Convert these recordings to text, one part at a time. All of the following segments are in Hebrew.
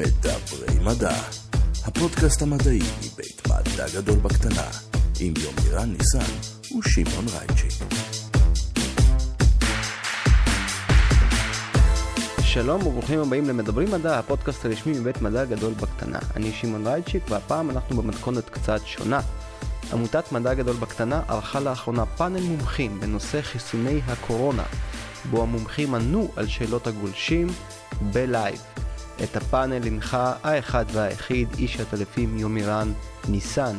מדברי מדע, הפודקאסט המדעי מבית מדע גדול בקטנה, עם יומירן ניסן ושמעון רייצ'י. שלום וברוכים הבאים למדברים מדע, הפודקאסט הרשמי מבית מדע גדול בקטנה. אני שמעון רייצ'יק והפעם אנחנו במתכונת קצת שונה. עמותת מדע גדול בקטנה ערכה לאחרונה פאנל מומחים בנושא חיסוני הקורונה, בו המומחים ענו על שאלות הגולשים בלייב. את הפאנל הנחה האחד והיחיד איש הטלפים יומירן ניסן.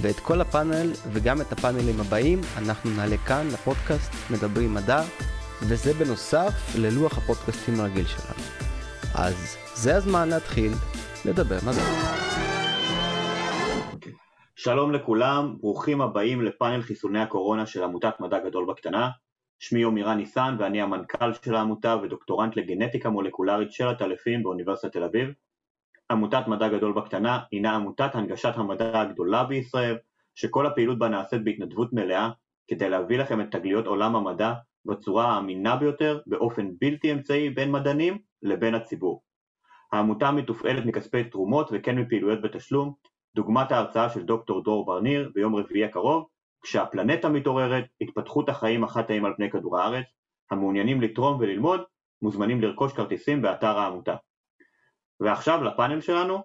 ואת כל הפאנל וגם את הפאנלים הבאים אנחנו נעלה כאן לפודקאסט מדברים מדע, וזה בנוסף ללוח הפודקאסטים הרגיל שלנו. אז זה הזמן להתחיל לדבר מדע. שלום לכולם, ברוכים הבאים לפאנל חיסוני הקורונה של עמותת מדע גדול בקטנה. שמי יומירן ניסן ואני המנכ"ל של העמותה ודוקטורנט לגנטיקה מולקולרית של הטלפים באוניברסיטת תל אביב. עמותת מדע גדול בקטנה הינה עמותת הנגשת המדע הגדולה בישראל, שכל הפעילות בה נעשית בהתנדבות מלאה, כדי להביא לכם את תגליות עולם המדע בצורה האמינה ביותר, באופן בלתי אמצעי בין מדענים לבין הציבור. העמותה מתופעלת מכספי תרומות וכן מפעילויות בתשלום, דוגמת ההרצאה של דוקטור דרור ברניר ביום רביעי הקרוב, כשהפלנטה מתעוררת, התפתחות החיים החטאים על פני כדור הארץ, המעוניינים לתרום וללמוד, מוזמנים לרכוש כרטיסים באתר העמותה. ועכשיו לפאנל שלנו,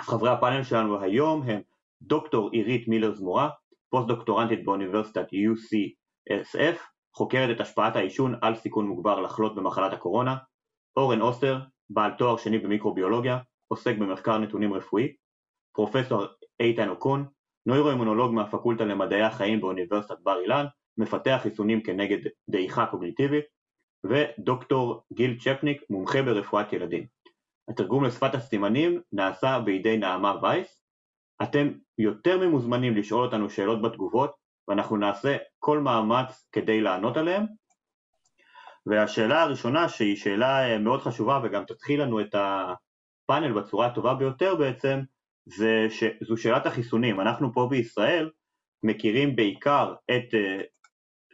חברי הפאנל שלנו היום הם דוקטור עירית מילר זמורה, פוסט דוקטורנטית באוניברסיטת UCSF, חוקרת את השפעת העישון על סיכון מוגבר לחלות במחלת הקורונה, אורן אוסטר, בעל תואר שני במיקרוביולוגיה, עוסק במחקר נתונים רפואי, פרופסור איתן אוקון, נוירואימונולוג מהפקולטה למדעי החיים באוניברסיטת בר אילן, מפתח חיסונים כנגד דעיכה קוגניטיבית, ודוקטור גיל צ'פניק, מומחה ברפואת ילדים. התרגום לשפת הסימנים נעשה בידי נעמה וייס. אתם יותר ממוזמנים לשאול אותנו שאלות בתגובות, ואנחנו נעשה כל מאמץ כדי לענות עליהן. והשאלה הראשונה, שהיא שאלה מאוד חשובה וגם תתחיל לנו את הפאנל בצורה הטובה ביותר בעצם, זה שזו שאלת החיסונים. אנחנו פה בישראל מכירים בעיקר את uh,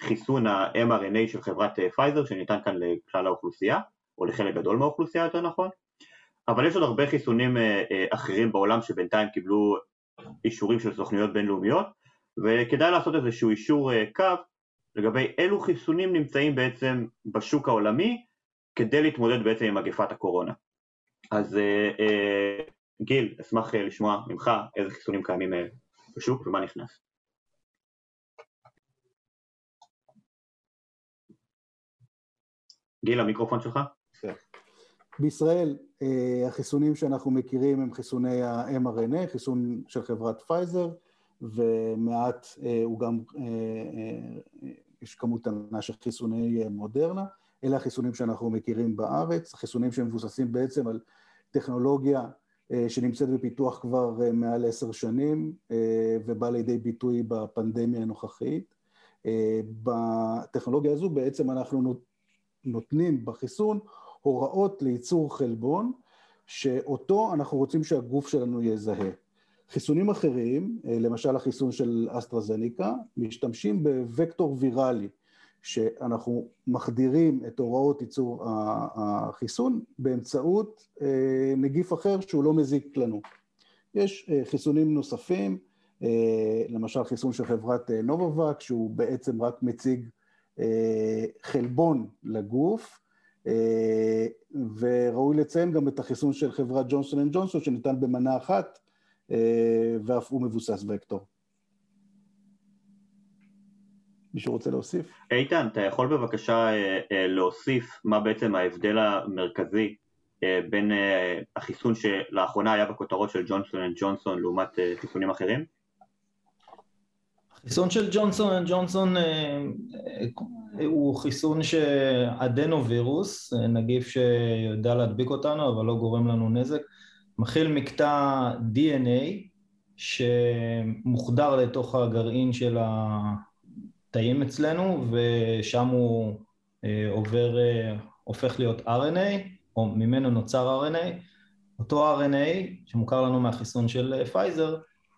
חיסון ה-mRNA של חברת פייזר שניתן כאן לכלל האוכלוסייה, או לחלק גדול מהאוכלוסייה יותר נכון, אבל יש עוד הרבה חיסונים uh, אחרים בעולם שבינתיים קיבלו אישורים של סוכנויות בינלאומיות, וכדאי לעשות איזשהו אישור קו לגבי אילו חיסונים נמצאים בעצם בשוק העולמי כדי להתמודד בעצם עם מגפת הקורונה. אז גיל, אשמח אה, לשמוע ממך איזה חיסונים קיימים אה, בשוק ומה נכנס. גיל, המיקרופון שלך. כן. בישראל אה, החיסונים שאנחנו מכירים הם חיסוני ה-mRNA, חיסון של חברת פייזר, ומעט הוא גם, יש כמות קטנה של חיסוני מודרנה. אלה החיסונים שאנחנו מכירים בארץ, חיסונים שמבוססים בעצם על טכנולוגיה שנמצאת בפיתוח כבר אה, מעל עשר שנים אה, ובא לידי ביטוי בפנדמיה הנוכחית. בטכנולוגיה הזו בעצם אנחנו נותנים בחיסון הוראות לייצור חלבון, שאותו אנחנו רוצים שהגוף שלנו יזהה. חיסונים אחרים, למשל החיסון של אסטרזניקה, משתמשים בווקטור ויראלי, שאנחנו מחדירים את הוראות ייצור החיסון באמצעות אה, נגיף אחר שהוא לא מזיק לנו. יש אה, חיסונים נוספים, אה, למשל חיסון של חברת נובוואקס, שהוא בעצם רק מציג חלבון לגוף, וראוי לציין גם את החיסון של חברת ג'ונסון אנד ג'ונסון שניתן במנה אחת, ואף הוא מבוסס וקטור. מישהו רוצה להוסיף? איתן, אתה יכול בבקשה אה, אה, להוסיף מה בעצם ההבדל המרכזי אה, בין החיסון שלאחרונה היה בכותרות של ג'ונסון אנד ג'ונסון לעומת חיסונים אחרים? החיסון של ג'ונסון אנד ג'ונסון הוא חיסון שאדנווירוס, נגיף שיודע להדביק אותנו אבל לא גורם לנו נזק, מכיל מקטע DNA שמוחדר לתוך הגרעין של ה... תאים אצלנו, ושם הוא אה, עובר, אה, הופך להיות RNA, או ממנו נוצר RNA. אותו RNA, שמוכר לנו מהחיסון של אה, פייזר,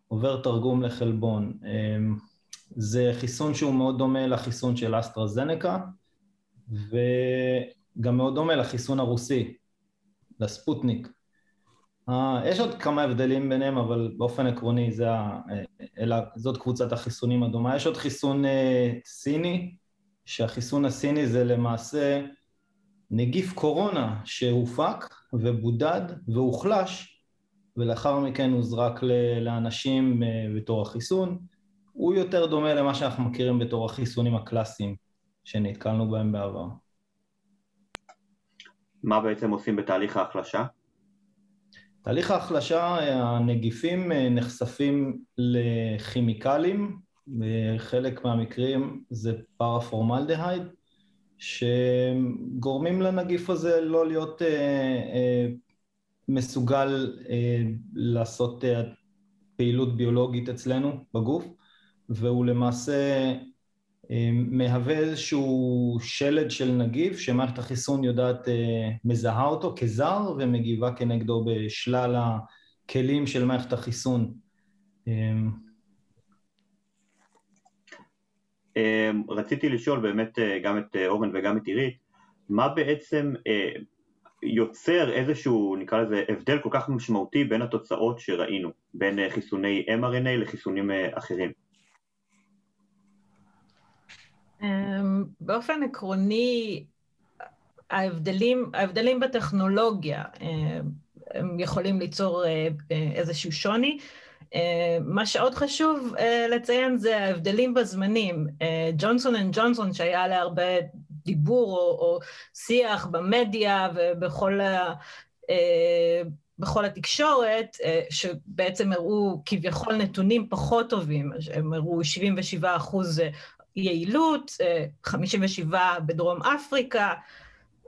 עובר תרגום לחלבון. אה, זה חיסון שהוא מאוד דומה לחיסון של אסטרזנקה, וגם מאוד דומה לחיסון הרוסי, לספוטניק. יש עוד כמה הבדלים ביניהם, אבל באופן עקרוני זה, אלא, זאת קבוצת החיסונים הדומה. יש עוד חיסון סיני, שהחיסון הסיני זה למעשה נגיף קורונה שהופק ובודד והוחלש, ולאחר מכן הוזרק לאנשים בתור החיסון. הוא יותר דומה למה שאנחנו מכירים בתור החיסונים הקלאסיים שנתקלנו בהם בעבר. מה בעצם עושים בתהליך ההחלשה? תהליך ההחלשה, הנגיפים נחשפים לכימיקלים, בחלק מהמקרים זה פרפורמלדהייד, שגורמים לנגיף הזה לא להיות אה, אה, מסוגל אה, לעשות אה, פעילות ביולוגית אצלנו בגוף, והוא למעשה אה, מהווה איזשהו שלד של נגיף שמערכת החיסון יודעת, אה, מזהה אותו כזר ומגיבה כנגדו בשלל הכלים של מערכת החיסון. אה, רציתי לשאול באמת גם את אורן וגם את עירית, מה בעצם יוצר איזשהו, נקרא לזה, הבדל כל כך משמעותי בין התוצאות שראינו, בין חיסוני mRNA לחיסונים אחרים? באופן עקרוני, ההבדלים, ההבדלים בטכנולוגיה אמ, הם יכולים ליצור אה, אה, איזשהו שוני. אמ, מה שעוד חשוב אה, לציין זה ההבדלים בזמנים. ג'ונסון אנד ג'ונסון, שהיה עליה הרבה דיבור או, או שיח במדיה ובכל ה... בכל התקשורת, שבעצם הראו כביכול נתונים פחות טובים, הם הראו 77 אחוז יעילות, 57 אה, בדרום אפריקה,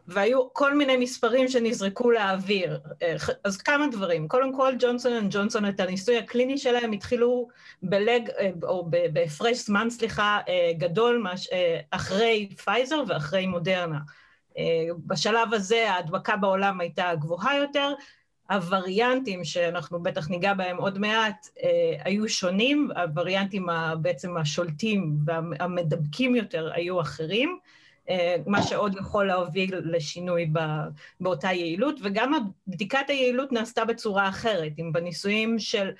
והיו כל מיני מספרים שנזרקו לאוויר. אה, אז כמה דברים. קודם כל, ג'ונסון אנד ג'ונסון, את הניסוי הקליני שלהם התחילו ב lag, אה, או בהפרש זמן, סליחה, גדול אחרי פייזר ואחרי מודרנה. בשלב הזה ההדבקה בעולם הייתה גבוהה יותר, הווריאנטים, שאנחנו בטח ניגע בהם עוד מעט, אה, היו שונים, הווריאנטים בעצם השולטים והמדבקים יותר היו אחרים, אה, מה שעוד יכול להוביל לשינוי באותה יעילות, וגם בדיקת היעילות נעשתה בצורה אחרת. אם בניסויים של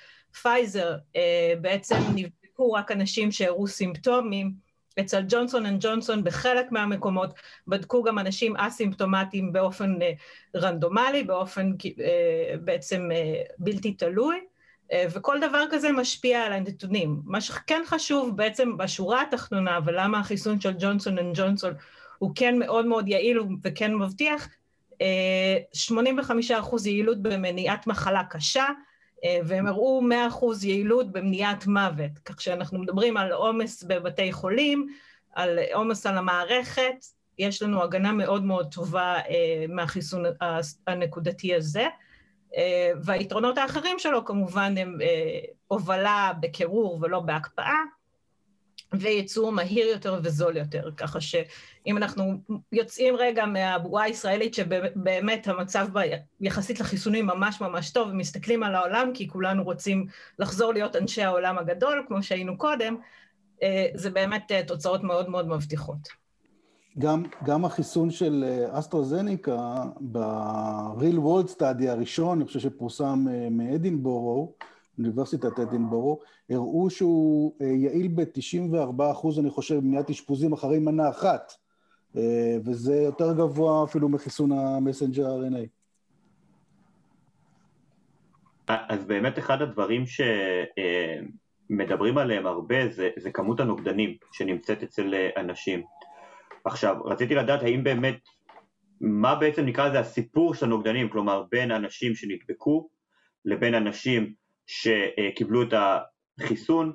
פייזר אה, בעצם נבדקו רק אנשים שהראו סימפטומים, אצל ג'ונסון אנד ג'ונסון בחלק מהמקומות בדקו גם אנשים אסימפטומטיים באופן אה, רנדומלי, באופן אה, בעצם אה, בלתי תלוי, וכל דבר כזה משפיע על הנתונים. מה שכן חשוב בעצם בשורה התחתונה, ולמה החיסון של ג'ונסון אנד ג'ונסון הוא כן מאוד מאוד יעיל וכן מבטיח, 85% יעילות במניעת מחלה קשה, והם הראו 100% יעילות במניעת מוות, כך שאנחנו מדברים על עומס בבתי חולים, על עומס על המערכת, יש לנו הגנה מאוד מאוד טובה אה, מהחיסון הנקודתי הזה. אה, והיתרונות האחרים שלו כמובן הם הובלה בקירור ולא בהקפאה, וייצור מהיר יותר וזול יותר, ככה שאם אנחנו יוצאים רגע מהבועה הישראלית שבאמת המצב בה יחסית לחיסונים ממש ממש טוב, ומסתכלים על העולם כי כולנו רוצים לחזור להיות אנשי העולם הגדול, כמו שהיינו קודם, אה, זה באמת אה, תוצאות מאוד מאוד מבטיחות. גם, גם החיסון של אה, אסטרוזניקה ב-real world study הראשון, אני חושב שפורסם מאדינבורו, אוניברסיטת אדינבורו, הראו שהוא אה, יעיל ב-94 אחוז, אני חושב, במניעת אשפוזים אחרי מנה אחת, אה, וזה יותר גבוה אפילו מחיסון המסנג'ר RNA. אז באמת אחד הדברים שמדברים אה, עליהם הרבה זה, זה כמות הנוגדנים שנמצאת אצל אנשים. עכשיו, רציתי לדעת האם באמת, מה בעצם נקרא לזה הסיפור של הנוגדנים, כלומר בין אנשים שנדבקו לבין אנשים שקיבלו את החיסון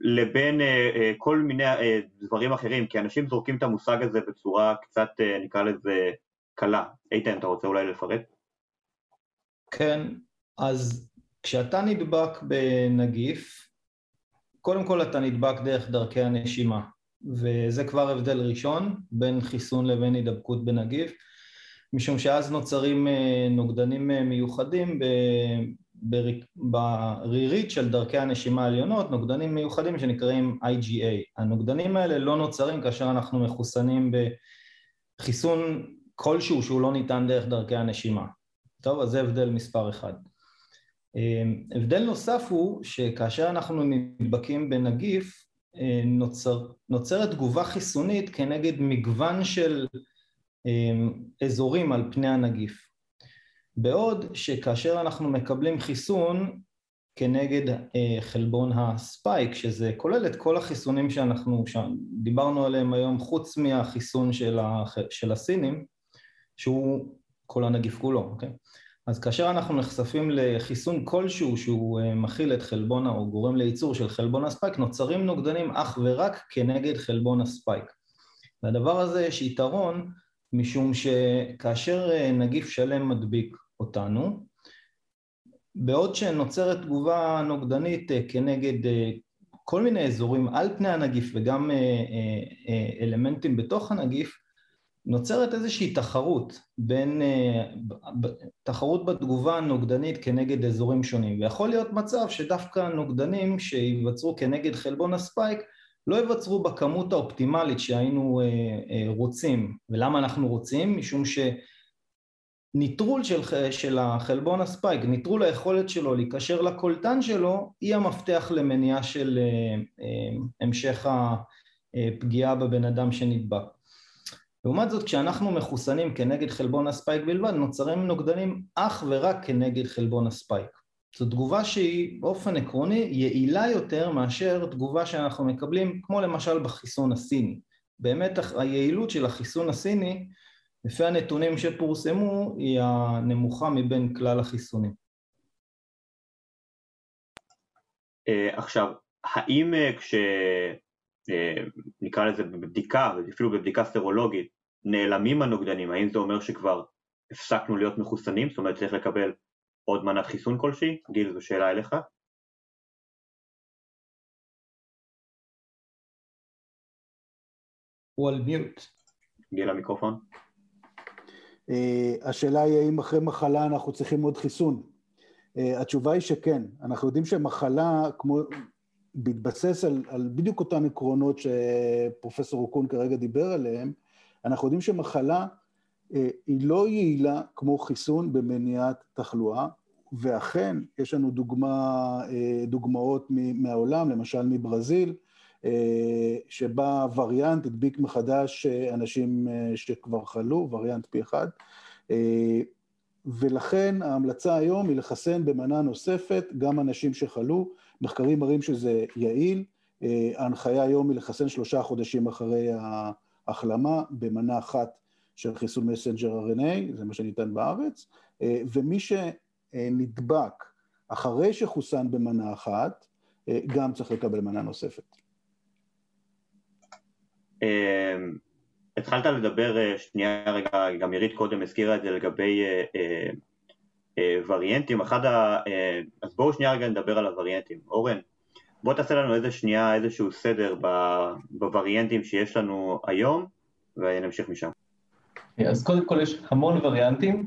לבין אה, אה, כל מיני אה, דברים אחרים, כי אנשים זורקים את המושג הזה בצורה קצת, נקרא לזה, קלה. איתן, אתה רוצה אולי לפרט? כן, אז כשאתה נדבק בנגיף, קודם כל אתה נדבק דרך דרכי הנשימה, וזה כבר הבדל ראשון בין חיסון לבין הידבקות בנגיף, משום שאז נוצרים נוגדנים מיוחדים ברירית של דרכי הנשימה העליונות נוגדנים מיוחדים שנקראים IgA. הנוגדנים האלה לא נוצרים כאשר אנחנו מחוסנים בחיסון כלשהו שהוא לא ניתן דרך דרכי הנשימה. טוב, אז זה הבדל מספר אחד. הבדל נוסף הוא שכאשר אנחנו נדבקים בנגיף, נוצר, נוצרת תגובה חיסונית כנגד מגוון של אזורים על פני הנגיף. בעוד שכאשר אנחנו מקבלים חיסון כנגד אה, חלבון הספייק, שזה כולל את כל החיסונים שאנחנו דיברנו עליהם היום, חוץ מהחיסון של, הח, של הסינים, שהוא כל הנגיף כולו, אוקיי? אז כאשר אנחנו נחשפים לחיסון כלשהו שהוא אה, מכיל את חלבון או גורם לייצור של חלבון הספייק, נוצרים נוגדנים אך ורק כנגד חלבון הספייק. לדבר הזה יש יתרון משום שכאשר אה, נגיף שלם מדביק אותנו, בעוד שנוצרת תגובה נוגדנית אה, כנגד אה, כל מיני אזורים על פני הנגיף וגם אלמנטים בתוך הנגיף, נוצרת איזושהי תחרות בין, תחרות בתגובה הנוגדנית כנגד אזורים שונים, ויכול להיות מצב שדווקא נוגדנים שייווצרו כנגד חלבון ה spike לא ייווצרו בכמות האופטימלית שהיינו אה, אה, רוצים. ולמה אנחנו רוצים? משום שניטרול של, של החלבון ה spike, ניטרול היכולת שלו להיקשר לקולטן שלו, היא המפתח למניעה של אה, אה, המשך הפגיעה בבן אדם שנדבק. לעומת זאת, כשאנחנו מחוסנים כנגד חלבון הספייק בלבד, נוצרים נוגדנים אך ורק כנגד חלבון הספייק. זו תגובה שהיא באופן עקרוני יעילה יותר מאשר תגובה שאנחנו מקבלים, כמו למשל בחיסון הסיני. באמת היעילות של החיסון הסיני, לפי הנתונים שפורסמו, היא הנמוכה מבין כלל החיסונים. אה, עכשיו, האם אה, כש... אה, נקרא לזה בבדיקה, אפילו בבדיקה סרולוגית, נעלמים הנוגדנים, האם זה אומר שכבר הפסקנו להיות מחוסנים? זאת אומרת צריך לקבל עוד מנת חיסון כלשהי? גיל, זו שאלה אליך. הוא על מיוט. גיל המיקרופון. Uh, השאלה היא האם אחרי מחלה אנחנו צריכים עוד חיסון. Uh, התשובה היא שכן. אנחנו יודעים שמחלה, כמו, בהתבסס על, על בדיוק אותם עקרונות שפרופסור אוקון כרגע דיבר עליהם, אנחנו יודעים שמחלה אה, היא לא יעילה כמו חיסון במניעת תחלואה, ואכן יש לנו דוגמה, אה, דוגמאות מהעולם, למשל מברזיל, אה, שבה וריאנט הדביק מחדש אנשים שכבר חלו, וריאנט פי אחד, ולכן ההמלצה היום היא לחסן במנה נוספת גם אנשים שחלו, מחקרים מראים שזה יעיל, ההנחיה היום היא לחסן שלושה חודשים אחרי ההחלמה במנה אחת של חיסון מסנג'ר RNA, זה מה שניתן בארץ, אה, ומי שנדבק אחרי שחוסן במנה אחת, אה, גם צריך לקבל מנה נוספת. אה, התחלת לדבר שנייה רגע, גם עירית קודם הזכירה את זה לגבי וריאנטים, אחד ה... אז בואו שנייה רגע נדבר על הווריאנטים. אורן, בוא תעשה לנו איזה שנייה, איזשהו סדר בווריאנטים שיש לנו היום, ונמשיך משם. אז קודם כל יש המון וריאנטים.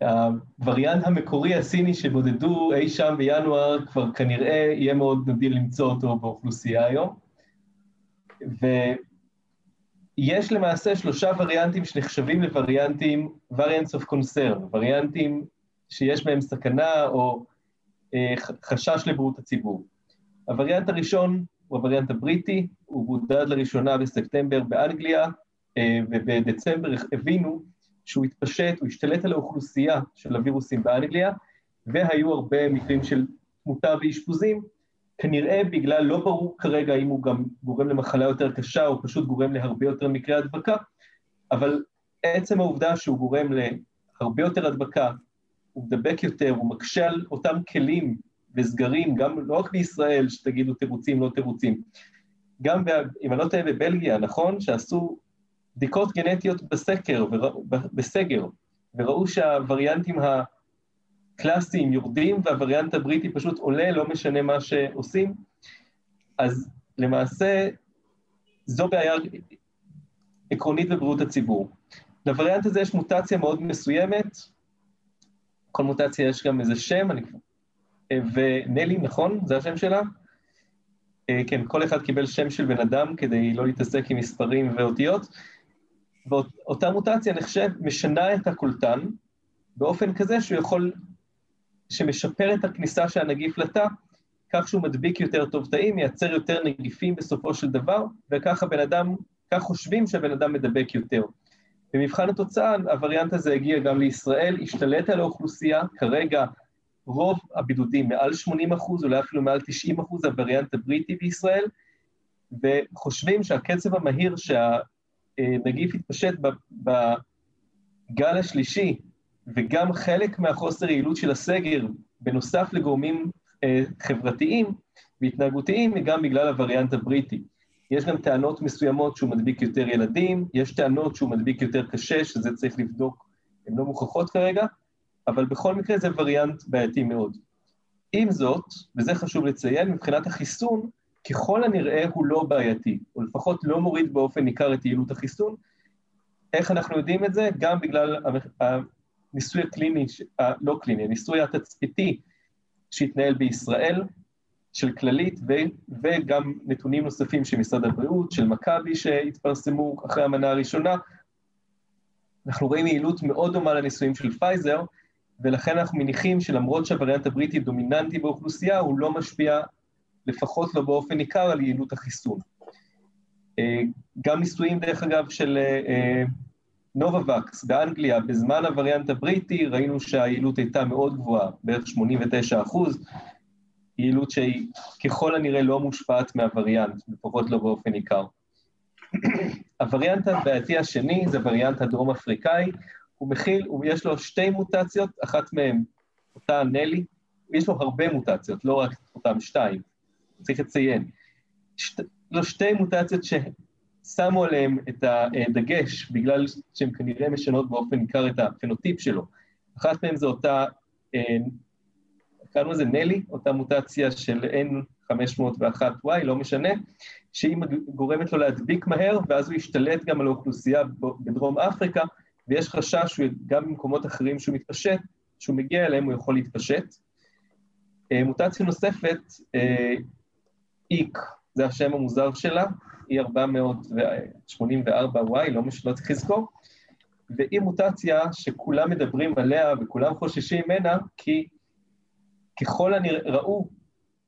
הווריאנט המקורי הסיני שבודדו אי שם בינואר, כבר כנראה יהיה מאוד נדיר למצוא אותו באוכלוסייה היום. ויש למעשה שלושה וריאנטים שנחשבים לווריאנטים, variants of concern, וריאנטים שיש בהם סכנה או אה, חשש לבריאות הציבור. הווריאנט הראשון הוא הווריאנט הבריטי, הוא בודד לראשונה בספטמבר באנגליה, אה, ובדצמבר הבינו שהוא התפשט, הוא השתלט על האוכלוסייה של הווירוסים באנגליה, והיו הרבה מקרים של תמותה ואשפוזים, כנראה בגלל, לא ברור כרגע אם הוא גם גורם למחלה יותר קשה או פשוט גורם להרבה יותר מקרי הדבקה, אבל עצם העובדה שהוא גורם להרבה יותר הדבקה, הוא מדבק יותר, הוא מקשה על אותם כלים וסגרים, גם לא רק בישראל, שתגידו תירוצים, לא תירוצים, גם, אם אני לא טועה, בבלגיה, נכון? שעשו בדיקות גנטיות בסקר, בסגר, וראו שהווריאנטים הקלאסיים יורדים והווריאנט הבריטי פשוט עולה, לא משנה מה שעושים, אז למעשה זו בעיה עקרונית בבריאות הציבור. לווריאנט הזה יש מוטציה מאוד מסוימת, כל מוטציה יש גם איזה שם, אני... ונלי, נכון? זה השם שלה? אה, כן, כל אחד קיבל שם של בן אדם כדי לא להתעסק עם מספרים ואותיות. ואותה מוטציה נחשב, משנה את הקולטן באופן כזה שהוא יכול, שמשפר את הכניסה של הנגיף לתא, כך שהוא מדביק יותר טוב תאים, מייצר יותר נגיפים בסופו של דבר, וכך הבן אדם, כך חושבים שהבן אדם מדבק יותר. במבחן התוצאה, הווריאנט הזה הגיע גם לישראל, השתלט על האוכלוסייה, כרגע רוב הבידודים, מעל 80 אחוז, אולי אפילו מעל 90 אחוז, הווריאנט הבריטי בישראל, וחושבים שהקצב המהיר שהנגיף התפשט בגל השלישי, וגם חלק מהחוסר יעילות של הסגר, בנוסף לגורמים אה, חברתיים והתנהגותיים, היא גם בגלל הווריאנט הבריטי. יש גם טענות מסוימות שהוא מדביק יותר ילדים, יש טענות שהוא מדביק יותר קשה, שזה צריך לבדוק, הן לא מוכחות כרגע, אבל בכל מקרה זה וריאנט בעייתי מאוד. עם זאת, וזה חשוב לציין, מבחינת החיסון, ככל הנראה הוא לא בעייתי, או לפחות לא מוריד באופן ניכר את יעילות החיסון. איך אנחנו יודעים את זה? גם בגלל הניסוי הקליני, לא קליני, הניסוי התצפיתי שהתנהל בישראל, של כללית, ו, וגם נתונים נוספים של משרד הבריאות, של מכבי שהתפרסמו אחרי המנה הראשונה. אנחנו רואים יעילות מאוד דומה לניסויים של פייזר, ולכן אנחנו מניחים שלמרות שהווריאנט הבריטי דומיננטי באוכלוסייה, הוא לא משפיע, לפחות לא באופן ניכר, על יעילות החיסון. אה, גם ניסויים, דרך אגב, של נובווקס באנגליה, בזמן הווריאנט הבריטי, ראינו שהיעילות הייתה מאוד גבוהה, בערך 89 אחוז, יעילות שהיא ככל הנראה לא מושפעת מהווריאנט, לפחות לא באופן ניכר. הווריאנט הבעייתי השני זה הווריאנט הדרום-אפריקאי, הוא מכיל, יש לו שתי מוטציות, אחת מהן אותה נלי, יש לו הרבה מוטציות, לא רק אותן שתיים, צריך לציין. שת, לו שתי מוטציות ששמו עליהן את הדגש, בגלל שהן כנראה משנות באופן ניכר את הפנוטיפ שלו. אחת מהן זו אותה, אה, קראנו לזה נלי, אותה מוטציה של N501Y, לא משנה, שהיא גורמת לו להדביק מהר, ואז הוא ישתלט גם על האוכלוסייה בדרום אפריקה, ויש חשש שגם במקומות אחרים שהוא מתפשט, כשהוא מגיע אליהם הוא יכול להתפשט. אה, מוטציה נוספת, אה, איק, זה השם המוזר שלה, היא 484Y, לא, לא צריך לזכור, והיא מוטציה שכולם מדברים עליה וכולם חוששים ממנה, כי ככל הנראה ראו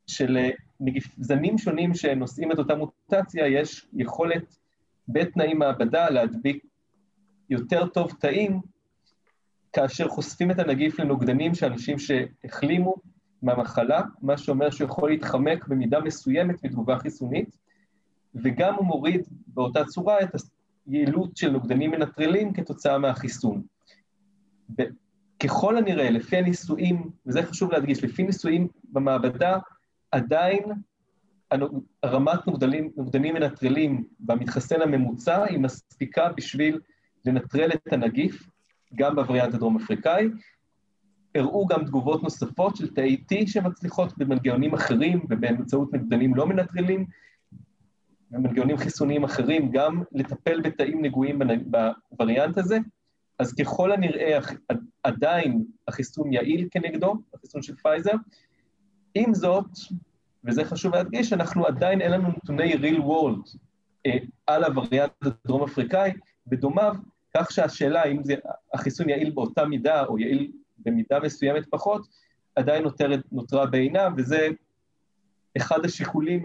שלזנים שונים שנושאים את אותה מוטציה, יש יכולת בתנאים מעבדה להדביק יותר טוב תאים כאשר חושפים את הנגיף לנוגדנים של אנשים שהחלימו מהמחלה, מה שאומר שהוא יכול להתחמק במידה מסוימת מתגובה חיסונית, וגם הוא מוריד באותה צורה את היעילות של נוגדנים מנטרלים כתוצאה מהחיסון. ככל הנראה, לפי הניסויים, וזה חשוב להדגיש, לפי ניסויים במעבדה, עדיין רמת נוגדנים, נוגדנים מנטרלים במתחסן הממוצע היא מספיקה בשביל לנטרל את הנגיף, גם בווריאנט הדרום-אפריקאי. הראו גם תגובות נוספות של תאי T שמצליחות במנגנונים אחרים ובאמצעות נוגדנים לא מנטרלים, ומנגנונים חיסוניים אחרים, גם לטפל בתאים נגועים בווריאנט הזה. אז ככל הנראה עדיין החיסון יעיל כנגדו, החיסון של פייזר. עם זאת, וזה חשוב להדגיש, אנחנו עדיין אין לנו נתוני real world אה, על הווריאנט הדרום-אפריקאי, בדומיו כך שהשאלה אם זה, החיסון יעיל באותה מידה או יעיל במידה מסוימת פחות, עדיין נותרת, נותרה בעינה, וזה אחד השיקולים,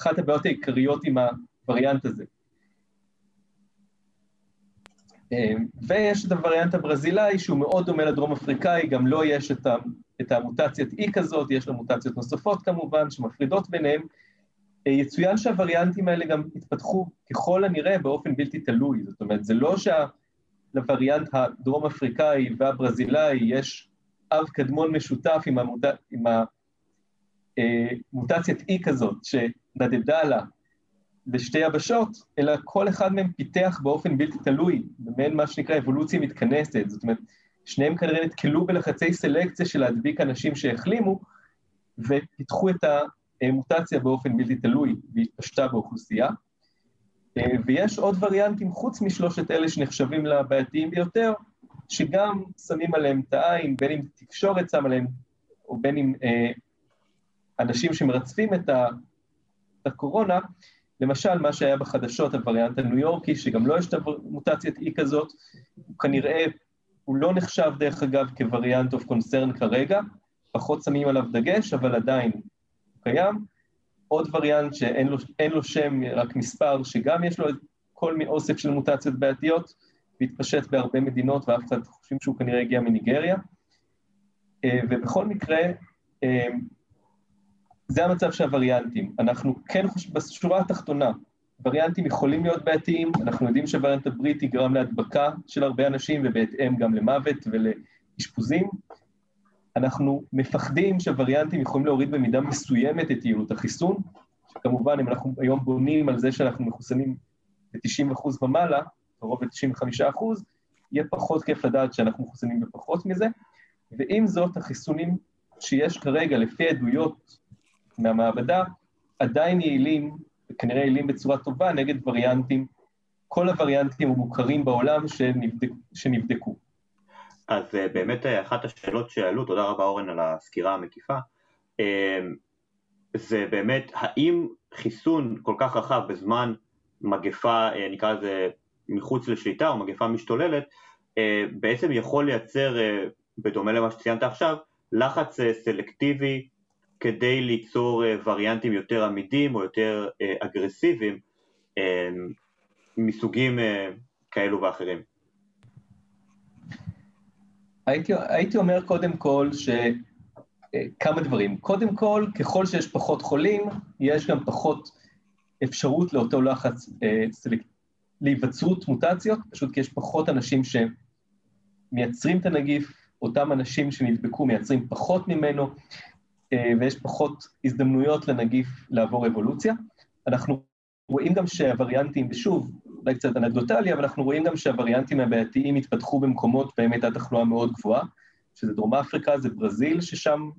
אחת הבעיות העיקריות עם הווריאנט הזה. אמ, ויש את הווריאנט הברזילאי, שהוא מאוד דומה לדרום אפריקאי, גם לו לא יש את, ה, את המוטציית אי כזאת, יש לו מוטציות נוספות כמובן, שמפרידות ביניהם, אה, יצוין שהווריאנטים האלה גם התפתחו ככל הנראה באופן בלתי תלוי, זאת אומרת, זה לא שלווריאנט הדרום אפריקאי והברזילאי יש אב קדמון משותף עם, המוט... עם המוטציית אי כזאת שנדדה לה לשתי יבשות, אלא כל אחד מהם פיתח באופן בלתי תלוי, במעין מה שנקרא אבולוציה מתכנסת, זאת אומרת, שניהם כנראה נתקלו בלחצי סלקציה של להדביק אנשים שהחלימו, ופיתחו את ה... מוטציה באופן בלתי תלוי והתפשטה באוכלוסייה. אה, ויש עוד וריאנטים חוץ משלושת אלה שנחשבים לבעייתיים ביותר, שגם שמים עליהם את העין, בין אם תקשורת שם עליהם, או בין אם אה, אנשים שמרצפים את, ה, הקורונה, למשל, מה שהיה בחדשות, הווריאנט הניו יורקי, שגם לא יש את המוטציית אי כזאת, הוא כנראה, הוא לא נחשב דרך אגב כווריאנט אוף קונצרן כרגע, פחות שמים עליו דגש, אבל עדיין הוא קיים. עוד וריאנט שאין לו, לו שם, רק מספר, שגם יש לו כל מיני אוסף של מוטציות בעייתיות, והתפשט בהרבה מדינות, ואף אחד חושבים שהוא כנראה הגיע מניגריה. אה, ובכל מקרה, אה, זה המצב של הווריאנטים. אנחנו כן חושבים, בשורה התחתונה, וריאנטים יכולים להיות בעייתיים, אנחנו יודעים שהווריאנט הבריטי גרם להדבקה של הרבה אנשים ובהתאם גם למוות ולאשפוזים. אנחנו מפחדים שהווריאנטים יכולים להוריד במידה מסוימת את יעילות החיסון, שכמובן אם אנחנו היום בונים על זה שאנחנו מחוסנים ב-90% ומעלה, קרוב ל-95%, יהיה פחות כיף לדעת שאנחנו מחוסנים בפחות מזה, ועם זאת החיסונים שיש כרגע לפי עדויות מהמעבדה עדיין יעילים, וכנראה יעילים בצורה טובה נגד וריאנטים, כל הווריאנטים המוכרים בעולם שנבדק, שנבדקו. אז אה, באמת אה, אחת השאלות שעלו, תודה רבה אורן על הסקירה המקיפה, אה, זה באמת האם חיסון כל כך רחב בזמן מגפה, נקרא לזה מחוץ לשליטה או מגפה משתוללת, בעצם יכול לייצר, בדומה למה שציינת עכשיו, לחץ סלקטיבי כדי ליצור וריאנטים יותר עמידים או יותר אגרסיביים מסוגים כאלו ואחרים. הייתי, הייתי אומר קודם כל ש... אה, כמה דברים. קודם כל, ככל שיש פחות חולים, יש גם פחות אפשרות לאותו לחץ אה, להיווצרות מוטציות, פשוט כי יש פחות אנשים שמייצרים את הנגיף, אותם אנשים שנדבקו מייצרים פחות ממנו, אה, ויש פחות הזדמנויות לנגיף לעבור אבולוציה. אנחנו רואים גם שהווריאנטים, ושוב, אולי קצת אנקדוטלי, אבל אנחנו רואים גם שהווריאנטים הבעייתיים התפתחו במקומות באמת הייתה תחלואה מאוד גבוהה, שזה דרום אפריקה, זה ברזיל, ששם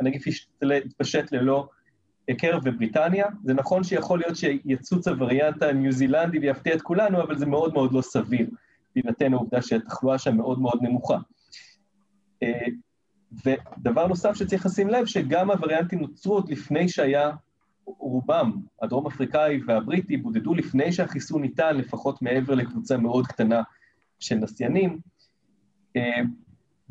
הנגיף התפשט ללא היכר, ובריטניה. זה נכון שיכול להיות שיצוץ הווריאנט הניו זילנדי ויפתיע את כולנו, אבל זה מאוד מאוד לא סביר, בהינתן העובדה שהתחלואה שם מאוד מאוד נמוכה. ודבר נוסף שצריך לשים לב, שגם הווריאנטים נוצרו עוד לפני שהיה רובם, הדרום אפריקאי והבריטי, בודדו לפני שהחיסון ניתן, לפחות מעבר לקבוצה מאוד קטנה של נסיינים. אה,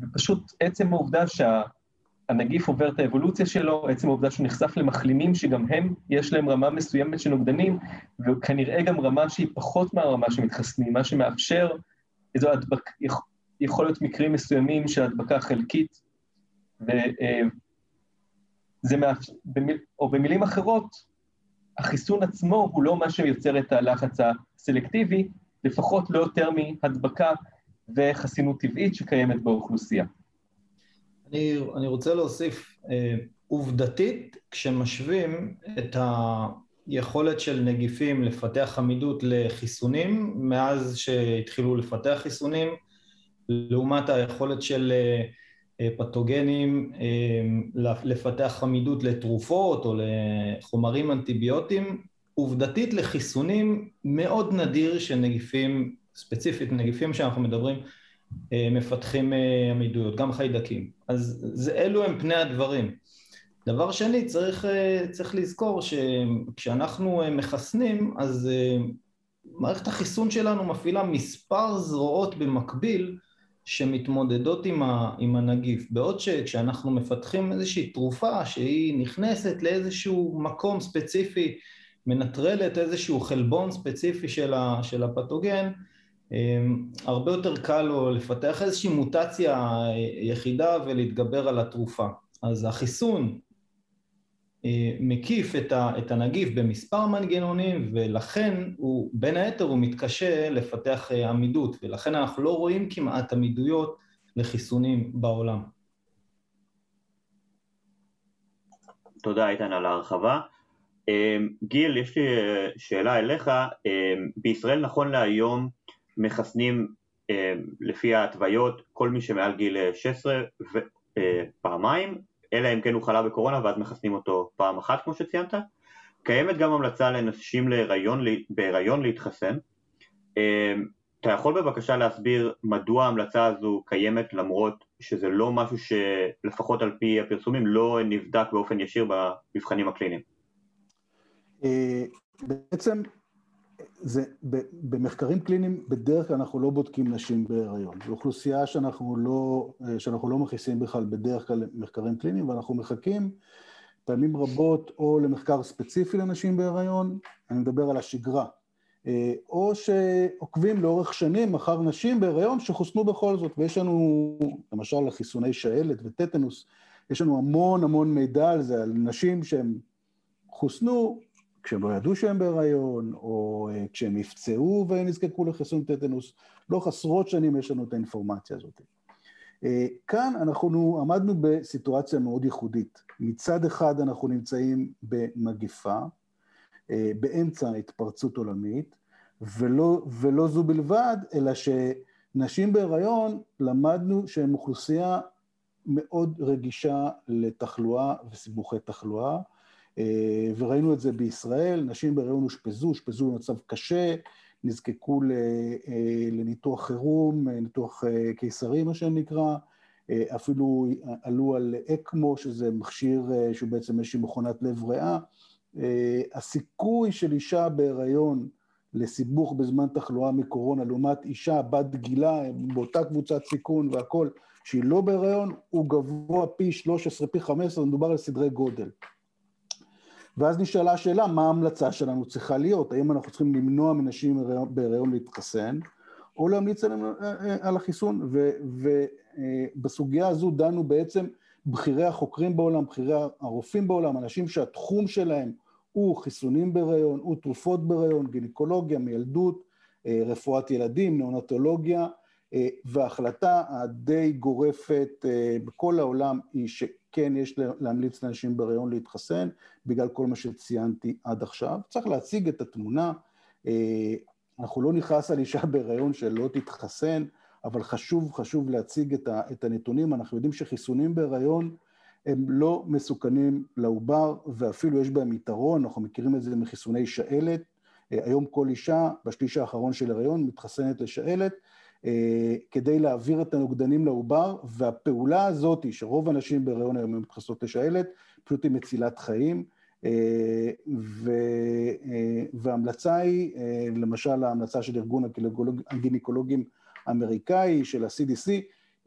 ופשוט עצם העובדה שהנגיף עובר את האבולוציה שלו, עצם העובדה שהוא נחשף למחלימים שגם הם, יש להם רמה מסוימת של נוגדנים, וכנראה גם רמה שהיא פחות מהרמה שמתחסנים, מה שמאפשר איזו הדבק... יכול להיות מקרים מסוימים של הדבקה חלקית, ו... אה, מאפשר, או במילים אחרות, החיסון עצמו הוא לא מה שיוצר את הלחץ הסלקטיבי, לפחות לא יותר מהדבקה וחסינות טבעית שקיימת באוכלוסייה. אני, אני רוצה להוסיף, אה, עובדתית, כשמשווים את היכולת של נגיפים לפתח עמידות לחיסונים, מאז שהתחילו לפתח חיסונים, לעומת היכולת של אה, פתוגנים אה, לפתח עמידות לתרופות או לחומרים אנטיביוטיים. עובדתית לחיסונים מאוד נדיר שנגיפים, ספציפית נגיפים שאנחנו מדברים, אה, מפתחים אה, עמידויות, גם חיידקים. אז זה, אלו הם פני הדברים. דבר שני, צריך, צריך לזכור שכשאנחנו מחסנים, אז מערכת החיסון שלנו מפעילה מספר זרועות במקביל שמתמודדות עם, ה, עם הנגיף, בעוד שכשאנחנו מפתחים איזושהי תרופה שהיא נכנסת לאיזשהו מקום ספציפי, מנטרלת איזשהו חלבון ספציפי של, ה, של הפתוגן, אמ, הרבה יותר קל לו לפתח איזושהי מוטציה יחידה ולהתגבר על התרופה. אז החיסון אה, מקיף את, הנגיף במספר מנגנונים ולכן הוא, בין היתר הוא מתקשה לפתח אה, עמידות ולכן אנחנו לא רואים כמעט עמידויות לחיסונים בעולם. תודה איתן על ההרחבה. אה, גיל, יש לי שאלה אליך, בישראל נכון להיום מחסנים לפי ההתוויות כל מי שמעל גיל 16 פעמיים אלא אם כן הוא חלה בקורונה ואז מחסנים אותו פעם אחת כמו שציינת. קיימת גם המלצה לנשים להיריון, בהיריון להתחסן. אמ, אתה יכול בבקשה להסביר מדוע ההמלצה הזו קיימת למרות שזה לא משהו שלפחות על פי הפרסומים לא נבדק באופן ישיר במבחנים הקליניים? אה, בעצם זה, במחקרים קליניים בדרך כלל אנחנו לא בודקים נשים בהיריון. זו אוכלוסייה שאנחנו לא, שאנחנו לא מכניסים בכלל בדרך כלל מחקרים קליניים, ואנחנו מחכים פעמים רבות או למחקר ספציפי לנשים בהיריון, אני מדבר על השגרה, אה, או שעוקבים לאורך שנים אחר נשים בהיריון שחוסנו בכל זאת, ויש לנו, למשל לחיסוני שעלת וטטנוס, יש לנו המון המון מידע על זה, על נשים שהן חוסנו כשהם לא ידעו שהם בהיריון, או אה, כשהם נפצעו ונזקקו לחיסון טטנוס, לאורך עשרות שנים יש לנו את האינפורמציה הזאת. אה, כאן אנחנו עמדנו בסיטואציה מאוד ייחודית. מצד אחד אנחנו נמצאים במגיפה, אה, באמצע התפרצות עולמית, ולא, ולא זו בלבד, אלא שנשים בהיריון, למדנו שהן אוכלוסייה מאוד רגישה לתחלואה וסיבוכי תחלואה, אה, וראינו את זה בישראל, נשים בהיריון אושפזו, אושפזו במצב קשה, נזקקו אה, לניתוח חירום, ניתוח קיסרי מה שנקרא, אפילו עלו על אקמו, שזה מכשיר שהוא בעצם איזושהי מכונת לב ריאה, אה, הסיכוי של אישה בהיריון לסיבוך בזמן תחלואה מקורונה לעומת אישה בת גילה באותה קבוצת סיכון והכול, שהיא לא בהיריון, הוא גבוה פי 13, פי 15, מדובר על סדרי גודל. ואז נשאלה השאלה, מה ההמלצה שלנו צריכה להיות? האם אנחנו צריכים למנוע מנשים בהיריון להתחסן, או להמליץ עליהם אה, אה, על החיסון? ובסוגיה הזו דנו בעצם בכירי החוקרים בעולם, בכירי הרופאים בעולם, אנשים שהתחום שלהם הוא חיסונים בהיריון, הוא תרופות בהיריון, גינקולוגיה, מיילדות, אה, רפואת ילדים, נאונטולוגיה, אה, וההחלטה הדי גורפת אה, בכל העולם היא שכן יש להמליץ לאנשים בהיריון להתחסן, בגלל כל מה שציינתי עד עכשיו. צריך להציג את התמונה, אנחנו לא נכנס על אישה בהיריון שלא תתחסן, אבל חשוב, חשוב להציג את, ה, את הנתונים. אנחנו יודעים שחיסונים בהיריון הם לא מסוכנים לעובר, ואפילו יש בהם יתרון, אנחנו מכירים את זה מחיסוני שעלת. אה, היום כל אישה בשליש האחרון של הריון מתחסנת לשעלת, אה, כדי להעביר את הנוגדנים לעובר, והפעולה הזאת, שרוב הנשים בהריון היום מתחסנות לשעלת, פשוט היא מצילת חיים. אה, וההמלצה היא, למשל ההמלצה של ארגון הגינקולוגים האמריקאי, של ה-CDC,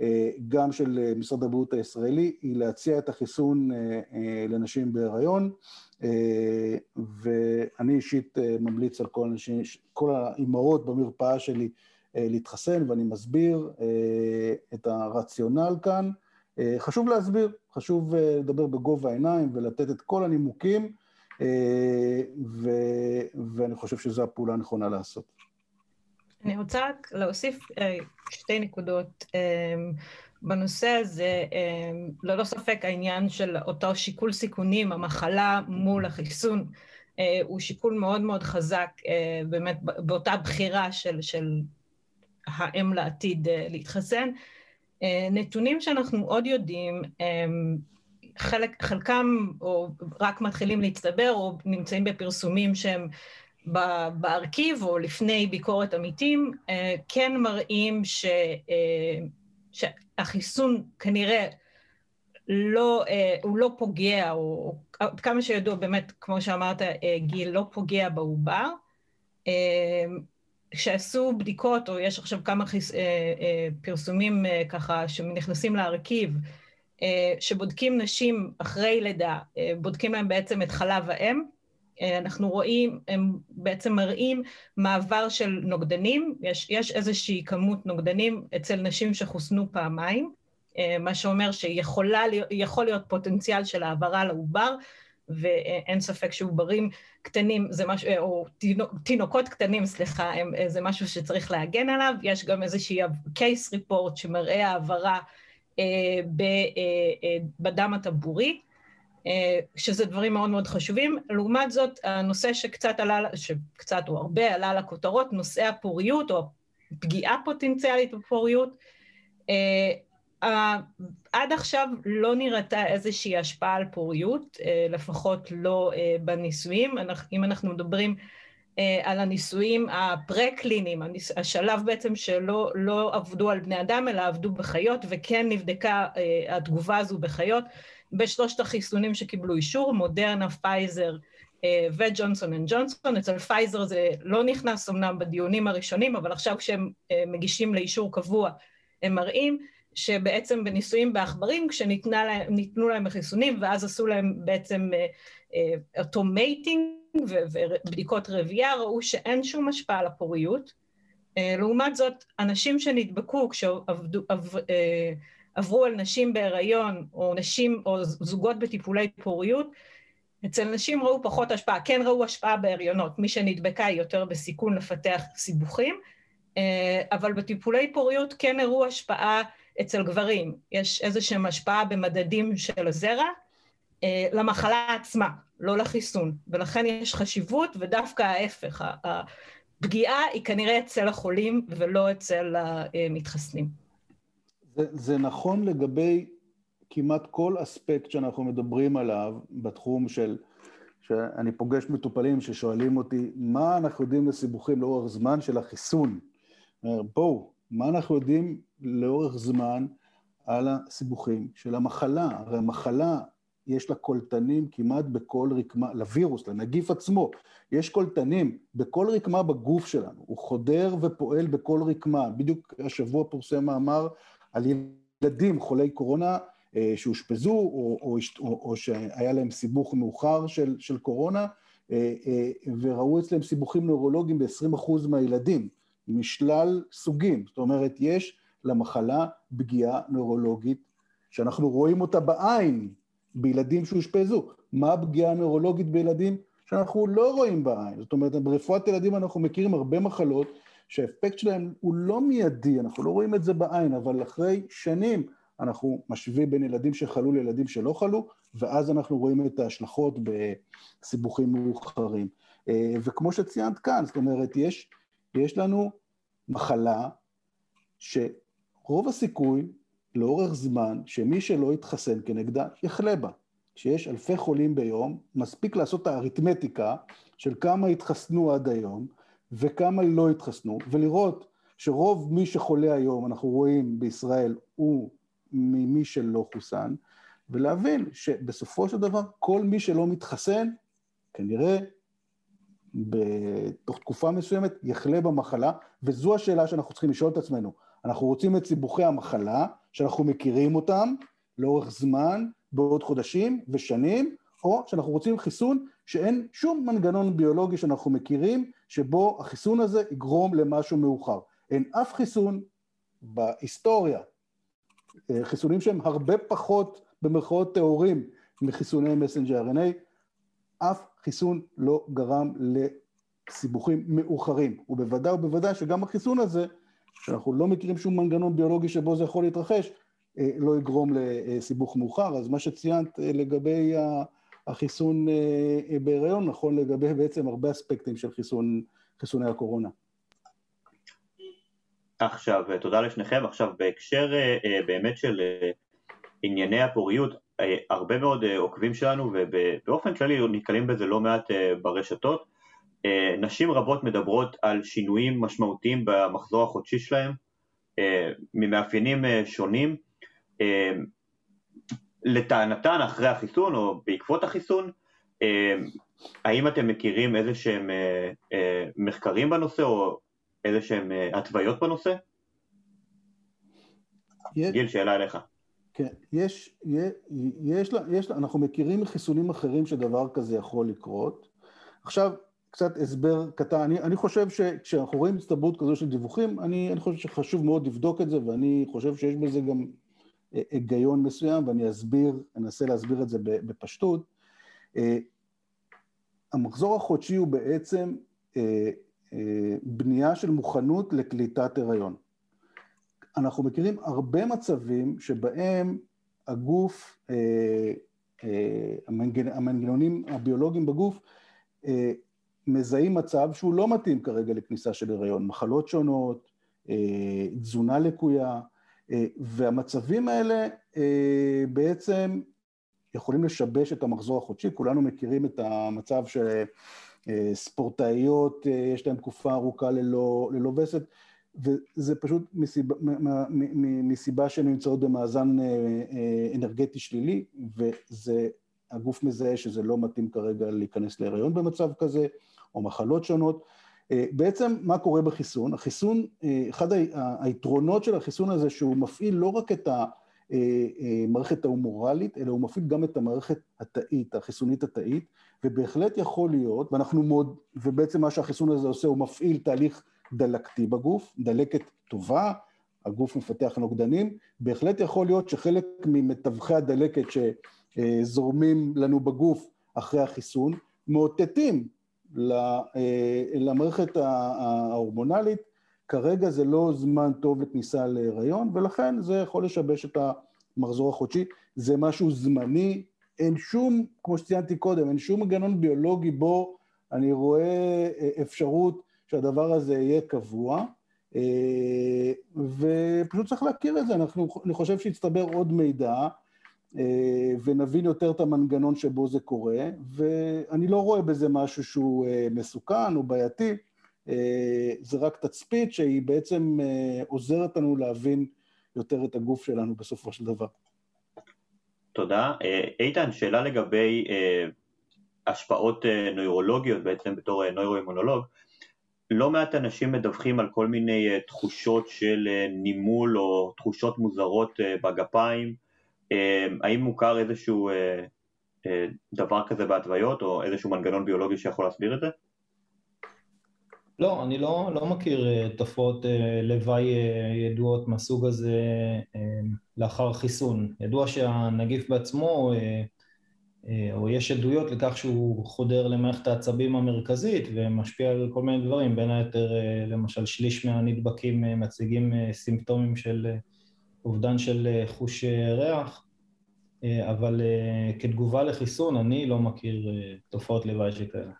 אה, גם של אה, משרד הבריאות הישראלי, היא להציע את החיסון אה, לנשים בהיריון, ואני אישית ממליץ על כל, אנשים, כל האימהות במרפאה שלי להתחסן, ואני מסביר את הרציונל כאן. חשוב להסביר, חשוב לדבר בגובה העיניים ולתת את כל הנימוקים, ו, ואני חושב שזו הפעולה הנכונה לעשות. אני רוצה רק להוסיף אה, שתי נקודות. אה, בנושא הזה, אה, ללא ספק העניין של אותו שיקול סיכונים, המחלה מול החיסון, הוא שיקול מאוד מאוד חזק באמת באותה בחירה של, של האם לעתיד להתחסן. נתונים שאנחנו עוד יודעים, חלק, חלקם או רק מתחילים להצטבר או נמצאים בפרסומים שהם בארכיב או לפני ביקורת עמיתים, אה, כן מראים ש, אה, שהחיסון כנראה לא, אה, הוא לא פוגע, או עד כמה שידוע, באמת, כמו שאמרת, גיל, לא פוגע בעובר. כשעשו בדיקות, או יש עכשיו כמה חיס, פרסומים ככה שנכנסים להרכיב, שבודקים נשים אחרי לידה, בודקים להם בעצם את חלב האם, אה, אנחנו רואים, הם בעצם מראים מעבר של נוגדנים, יש, יש איזושהי כמות נוגדנים אצל נשים שחוסנו פעמיים, אה, מה שאומר שיכול להיות פוטנציאל של העברה לעובר, ואין ספק שעוברים קטנים זה משהו, אה, או תינוקות קטנים, סליחה, זה משהו שצריך להגן עליו. יש גם איזושהי case report שמראה העברה בדם הטבורי. אה, שזה דברים מאוד מאוד חשובים. לעומת זאת, הנושא שקצת עלה, שקצת או הרבה עלה לכותרות, נושא הפוריות או פגיעה פוטנציאלית בפוריות. אה, עד עכשיו לא נראתה איזושהי השפעה על פוריות, אה, לפחות לא בניסויים. אם אנחנו מדברים על הניסויים הפרה-קליניים, השלב בעצם שלא לא עבדו על בני אדם, אלא עבדו בחיות, וכן נבדקה התגובה הזו בחיות. בשלושת החיסונים שקיבלו אישור, מודרנה, פייזר וג'ונסון אנד ג'ונסון. אצל פייזר זה לא נכנס אמנם בדיונים הראשונים, אבל עכשיו כשהם מגישים לאישור קבוע, הם מראים שבעצם בניסויים בעכברים, כשניתנו להם החיסונים, ואז עשו להם בעצם auto mating ובדיקות רבייה, ראו שאין שום השפעה על הפוריות. לעומת זאת, אנשים שנדבקו כשעברו על נשים בהיריון, או נשים, או זוגות בטיפולי פוריות, אצל נשים ראו פחות השפעה, כן ראו השפעה בהריונות, מי שנדבקה היא יותר בסיכון לפתח סיבוכים, אבל בטיפולי פוריות כן הראו השפעה אצל גברים. יש איזושהי השפעה במדדים של הזרע למחלה עצמה, לא לחיסון, ולכן יש חשיבות, ודווקא ההפך, הפגיעה היא כנראה אצל החולים ולא אצל המתחסנים. זה, זה נכון לגבי כמעט כל אספקט שאנחנו מדברים עליו בתחום של, שאני פוגש מטופלים ששואלים אותי, מה אנחנו יודעים לסיבוכים לאורך זמן של החיסון? בואו, מה אנחנו יודעים לאורך זמן על הסיבוכים של המחלה? הרי המחלה, יש לה קולטנים כמעט בכל רקמה, לווירוס, לנגיף עצמו, יש קולטנים בכל רקמה בגוף שלנו, הוא חודר ופועל בכל רקמה. בדיוק השבוע פורסם מאמר על ילדים חולי קורונה אה, שאושפזו, או, או, או, או שהיה להם סיבוך מאוחר של, של קורונה, אה, אה, וראו אצלם סיבוכים נוירולוגיים ב-20% מהילדים. משלל סוגים. זאת אומרת, יש למחלה פגיעה נוירולוגית שאנחנו רואים אותה בעין בילדים שאושפזו. מה הפגיעה הנוירולוגית בילדים שאנחנו לא רואים בעין? זאת אומרת, ברפואת ילדים אנחנו מכירים הרבה מחלות שהאפקט שלהם הוא לא מיידי, אנחנו לא רואים את זה בעין, אבל אחרי שנים אנחנו משווים בין ילדים שחלו לילדים שלא חלו, ואז אנחנו רואים את ההשלכות בסיבוכים מאוחרים. וכמו שציינת כאן, זאת אומרת, יש יש לנו מחלה שרוב הסיכוי לאורך זמן שמי שלא יתחסן כנגדה יחלה בה. כשיש אלפי חולים ביום, מספיק לעשות את האריתמטיקה של כמה התחסנו עד היום וכמה לא התחסנו, ולראות שרוב מי שחולה היום, אנחנו רואים בישראל, הוא ממי שלא חוסן, ולהבין שבסופו של דבר כל מי שלא מתחסן, כנראה בתוך תקופה מסוימת יחלה במחלה, וזו השאלה שאנחנו צריכים לשאול את עצמנו. אנחנו רוצים את סיבוכי המחלה, שאנחנו מכירים אותם לאורך זמן, בעוד חודשים ושנים, או שאנחנו רוצים חיסון שאין שום מנגנון ביולוגי שאנחנו מכירים, שבו החיסון הזה יגרום למשהו מאוחר. אין אף חיסון בהיסטוריה, אה, חיסונים שהם הרבה פחות במרכאות טהורים מחיסוני מסנג'ר RNA, אף חיסון לא גרם לסיבוכים מאוחרים, ובוודאי ובוודאי שגם החיסון הזה, שאנחנו לא מכירים שום מנגנון ביולוגי שבו זה יכול להתרחש, אה, לא יגרום לסיבוך מאוחר. אז מה שציינת אה, לגבי החיסון אה, בהיריון, נכון לגבי בעצם הרבה אספקטים של חיסון, חיסוני הקורונה. עכשיו, תודה לשניכם. עכשיו, בהקשר באמת של ענייני הפוריות, הרבה מאוד עוקבים שלנו ובאופן כללי נתקלים בזה לא מעט ברשתות. נשים רבות מדברות על שינויים משמעותיים במחזור החודשי שלהם ממאפיינים שונים. לטענתן אחרי החיסון או בעקבות החיסון, האם אתם מכירים איזה שהם מחקרים בנושא או איזה שהם התוויות בנושא? גיל, שאלה אליך. כן, יש, יש, יש, אנחנו מכירים מחיסונים אחרים שדבר כזה יכול לקרות. עכשיו, קצת הסבר קטן, אני, אני חושב שכשאנחנו רואים הצטברות כזו של דיווחים, אני, אני חושב שחשוב מאוד לבדוק את זה, ואני חושב שיש בזה גם אה, היגיון מסוים, ואני אסביר, אנסה להסביר את זה בפשטות. אה, המחזור החודשי הוא בעצם אה, בנייה של מוכנות לקליטת הריון. אנחנו מכירים הרבה מצבים שבהם הגוף, המנגנונים הביולוגיים בגוף מזהים מצב שהוא לא מתאים כרגע לכניסה של הריון, מחלות שונות, תזונה לקויה, והמצבים האלה בעצם יכולים לשבש את המחזור החודשי, כולנו מכירים את המצב שספורטאיות, יש להן תקופה ארוכה ללא, ללא וסת, וזה פשוט מסיבה, מסיבה שהן נמצאות במאזן אה, אה, אנרגטי שלילי, וזה הגוף מזהה שזה לא מתאים כרגע להיכנס להיריון במצב כזה, או מחלות שונות. אה, בעצם מה קורה בחיסון? החיסון, אה, אחד היתרונות של החיסון הזה שהוא מפעיל לא רק את המערכת ההומורלית, אלא הוא מפעיל גם את המערכת התאית, החיסונית התאית, ובהחלט יכול להיות, ואנחנו מאוד, ובעצם מה שהחיסון הזה עושה, הוא מפעיל תהליך דלקתי בגוף, דלקת טובה, הגוף מפתח נוגדנים, בהחלט יכול להיות שחלק ממתווכי הדלקת שזורמים לנו בגוף אחרי החיסון, מאותתים אה, למערכת ההורמונלית, כרגע זה לא זמן טוב לכניסה להיריון, ולכן זה יכול לשבש את המחזור החודשי. זה משהו זמני, אין שום, כמו שציינתי קודם, אין שום מגנון ביולוגי בו אני רואה אה, אפשרות שהדבר הזה יהיה קבוע, אה, ופשוט צריך להכיר את זה. אנחנו, אני חושב שהצטבר עוד מידע, אה, ונבין יותר את המנגנון שבו זה קורה, ואני לא רואה בזה משהו שהוא אה, מסוכן או בעייתי, אה, זה רק תצפית שהיא בעצם עוזרת לנו להבין יותר את הגוף שלנו בסופו של דבר. תודה. איתן, שאלה לגבי השפעות נוירולוגיות בעצם בתור נוירואימונולוג. לא מעט אנשים מדווחים על כל מיני תחושות של נימול או תחושות מוזרות בגפיים, האם מוכר איזשהו אה, אה, דבר כזה בהתוויות, או איזשהו מנגנון ביולוגי שיכול להסביר את זה? לא, אני לא, לא מכיר אה, תופעות לוואי ידועות מהסוג הזה לאחר חיסון. ידוע שהנגיף בעצמו, או יש עדויות לכך שהוא חודר למערכת העצבים המרכזית ומשפיע על כל מיני דברים, בין היתר למשל שליש מהנדבקים מציגים סימפטומים של אובדן של חוש ריח, אה, אבל אה, כתגובה לחיסון אני לא מכיר אה, תופעות לוואי שכאלה.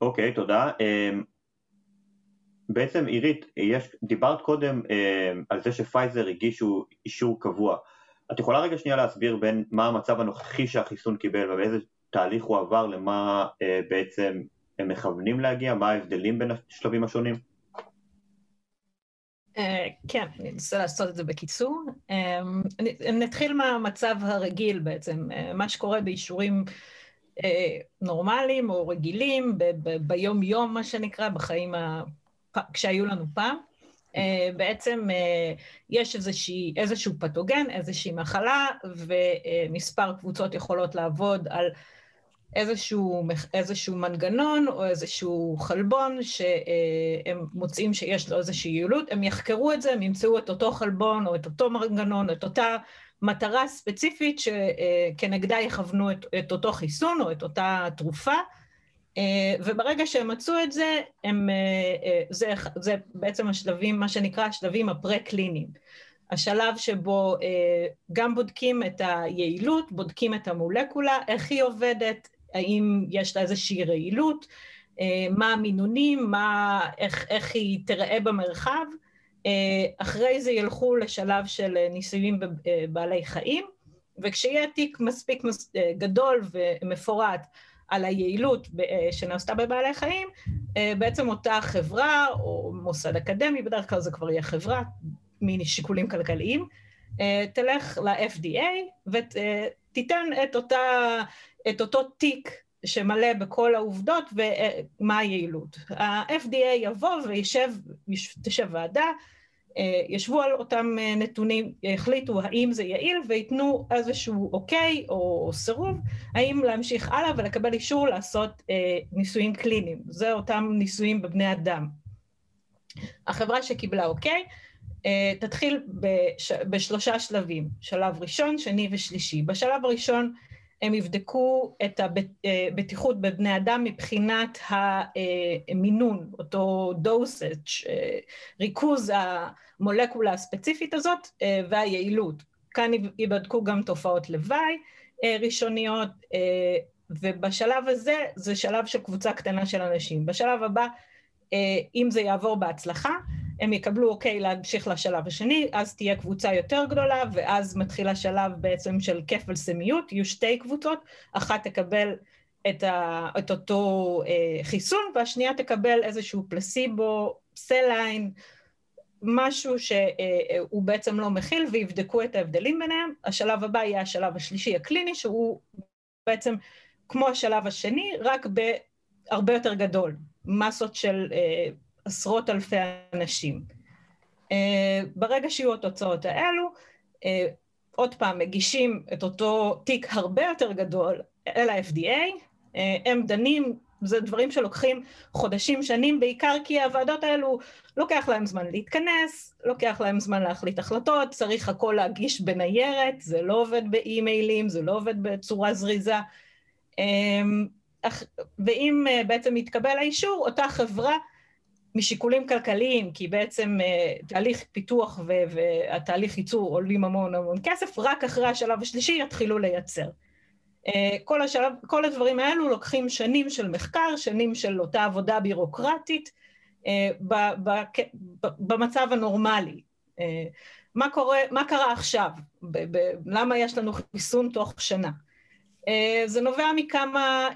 אוקיי, okay, תודה. בעצם עירית, יש, דיברת קודם על זה שפייזר הגישו אישור קבוע. את יכולה רגע שנייה להסביר בין מה המצב הנוכחי שהחיסון קיבל ובאיזה תהליך הוא עבר למה בעצם הם מכוונים להגיע, מה ההבדלים בין השלבים השונים? אה, כן, אני אנסה לעשות את זה בקיצור. אה, נתחיל מהמצב הרגיל בעצם, אה, מה שקורה באישורים נורמליים או רגילים, ביום-יום, מה שנקרא, בחיים. כשהיו לנו פעם. בעצם יש איזושהי, איזשהו פתוגן, איזושהי מחלה, ומספר קבוצות יכולות לעבוד על איזשהו, איזשהו מנגנון או איזשהו חלבון שהם מוצאים שיש לו איזושהי יעילות, הם יחקרו את זה, הם ימצאו את אותו חלבון או את אותו מנגנון, את אותה מטרה ספציפית שכנגדה יכוונו את, את אותו חיסון או את אותה תרופה, וברגע שהם מצאו את זה, הם, זה, זה בעצם השלבים, מה שנקרא השלבים הפרה-קליניים. השלב שבו גם בודקים את היעילות, בודקים את המולקולה, איך היא עובדת, האם יש לה איזושהי רעילות, אה, מה המינונים, מה, איך, איך היא תראה במרחב. אה, אחרי זה ילכו לשלב של ניסויים בבעלי חיים, וכשיהיה תיק מספיק גדול ומפורט על היעילות שנעשתה בבעלי חיים, אה, בעצם אותה חברה או מוסד אקדמי, בדרך כלל זה כבר יהיה חברה משיקולים כלכליים, תלך ל-FDA ותיתן את אותה את אותו תיק שמלא בכל העובדות ומה היעילות. ה-FDA יבוא וישב, תשב ועדה, אה, ישבו על אותם אה, נתונים, יחליטו האם זה יעיל וייתנו איזשהו אוקיי או סירוב, האם להמשיך הלאה ולקבל אישור לעשות אה, ניסויים קליניים. זה אותם ניסויים בבני אדם. החברה שקיבלה אוקיי, תתחיל בש, בשלושה שלבים, שלב ראשון, שני ושלישי. בשלב הראשון הם יבדקו את הבטיחות בבני אדם מבחינת המינון, אותו dosage, ריכוז המולקולה הספציפית הזאת והיעילות. כאן ייבדקו גם תופעות לוואי ראשוניות, ובשלב הזה זה שלב של קבוצה קטנה של אנשים. בשלב הבא, אם זה יעבור בהצלחה, הם יקבלו אוקיי להמשיך לשלב השני, אז תהיה קבוצה יותר גדולה, ואז מתחיל השלב בעצם של כפל סמיות, יהיו שתי קבוצות, אחת תקבל את, ה, את אותו אה, חיסון, והשנייה תקבל איזשהו פלסיבו, סליין, משהו שהוא בעצם לא מכיל ויבדקו את ההבדלים ביניהם. השלב הבא יהיה השלב השלישי הקליני, שהוא בעצם כמו השלב השני, רק בהרבה יותר גדול, מסות של אה, עשרות אלפי אנשים. אה, ברגע שיהיו התוצאות האלו, אה, עוד פעם, מגישים את אותו תיק הרבה יותר גדול אל ה-FDA, אה, הם דנים זה דברים שלוקחים חודשים, שנים, בעיקר כי הוועדות האלו, לוקח להם זמן להתכנס, לוקח להם זמן להחליט החלטות, צריך הכל להגיש בניירת, זה לא עובד באימיילים, זה לא עובד בצורה זריזה. אמ, ואם בעצם יתקבל האישור, אותה חברה, משיקולים כלכליים, כי בעצם אה, תהליך פיתוח והתהליך ייצור עולים המון המון כסף, רק אחרי השלב השלישי יתחילו לייצר. אה, כל, השלב, כל הדברים האלו לוקחים שנים של מחקר, שנים של אותה עבודה בירוקרטית אה, במצב הנורמלי. אה, מה, קורה, מה קרה עכשיו? ב, ב, למה יש לנו חיסון תוך שנה? זה נובע מכמה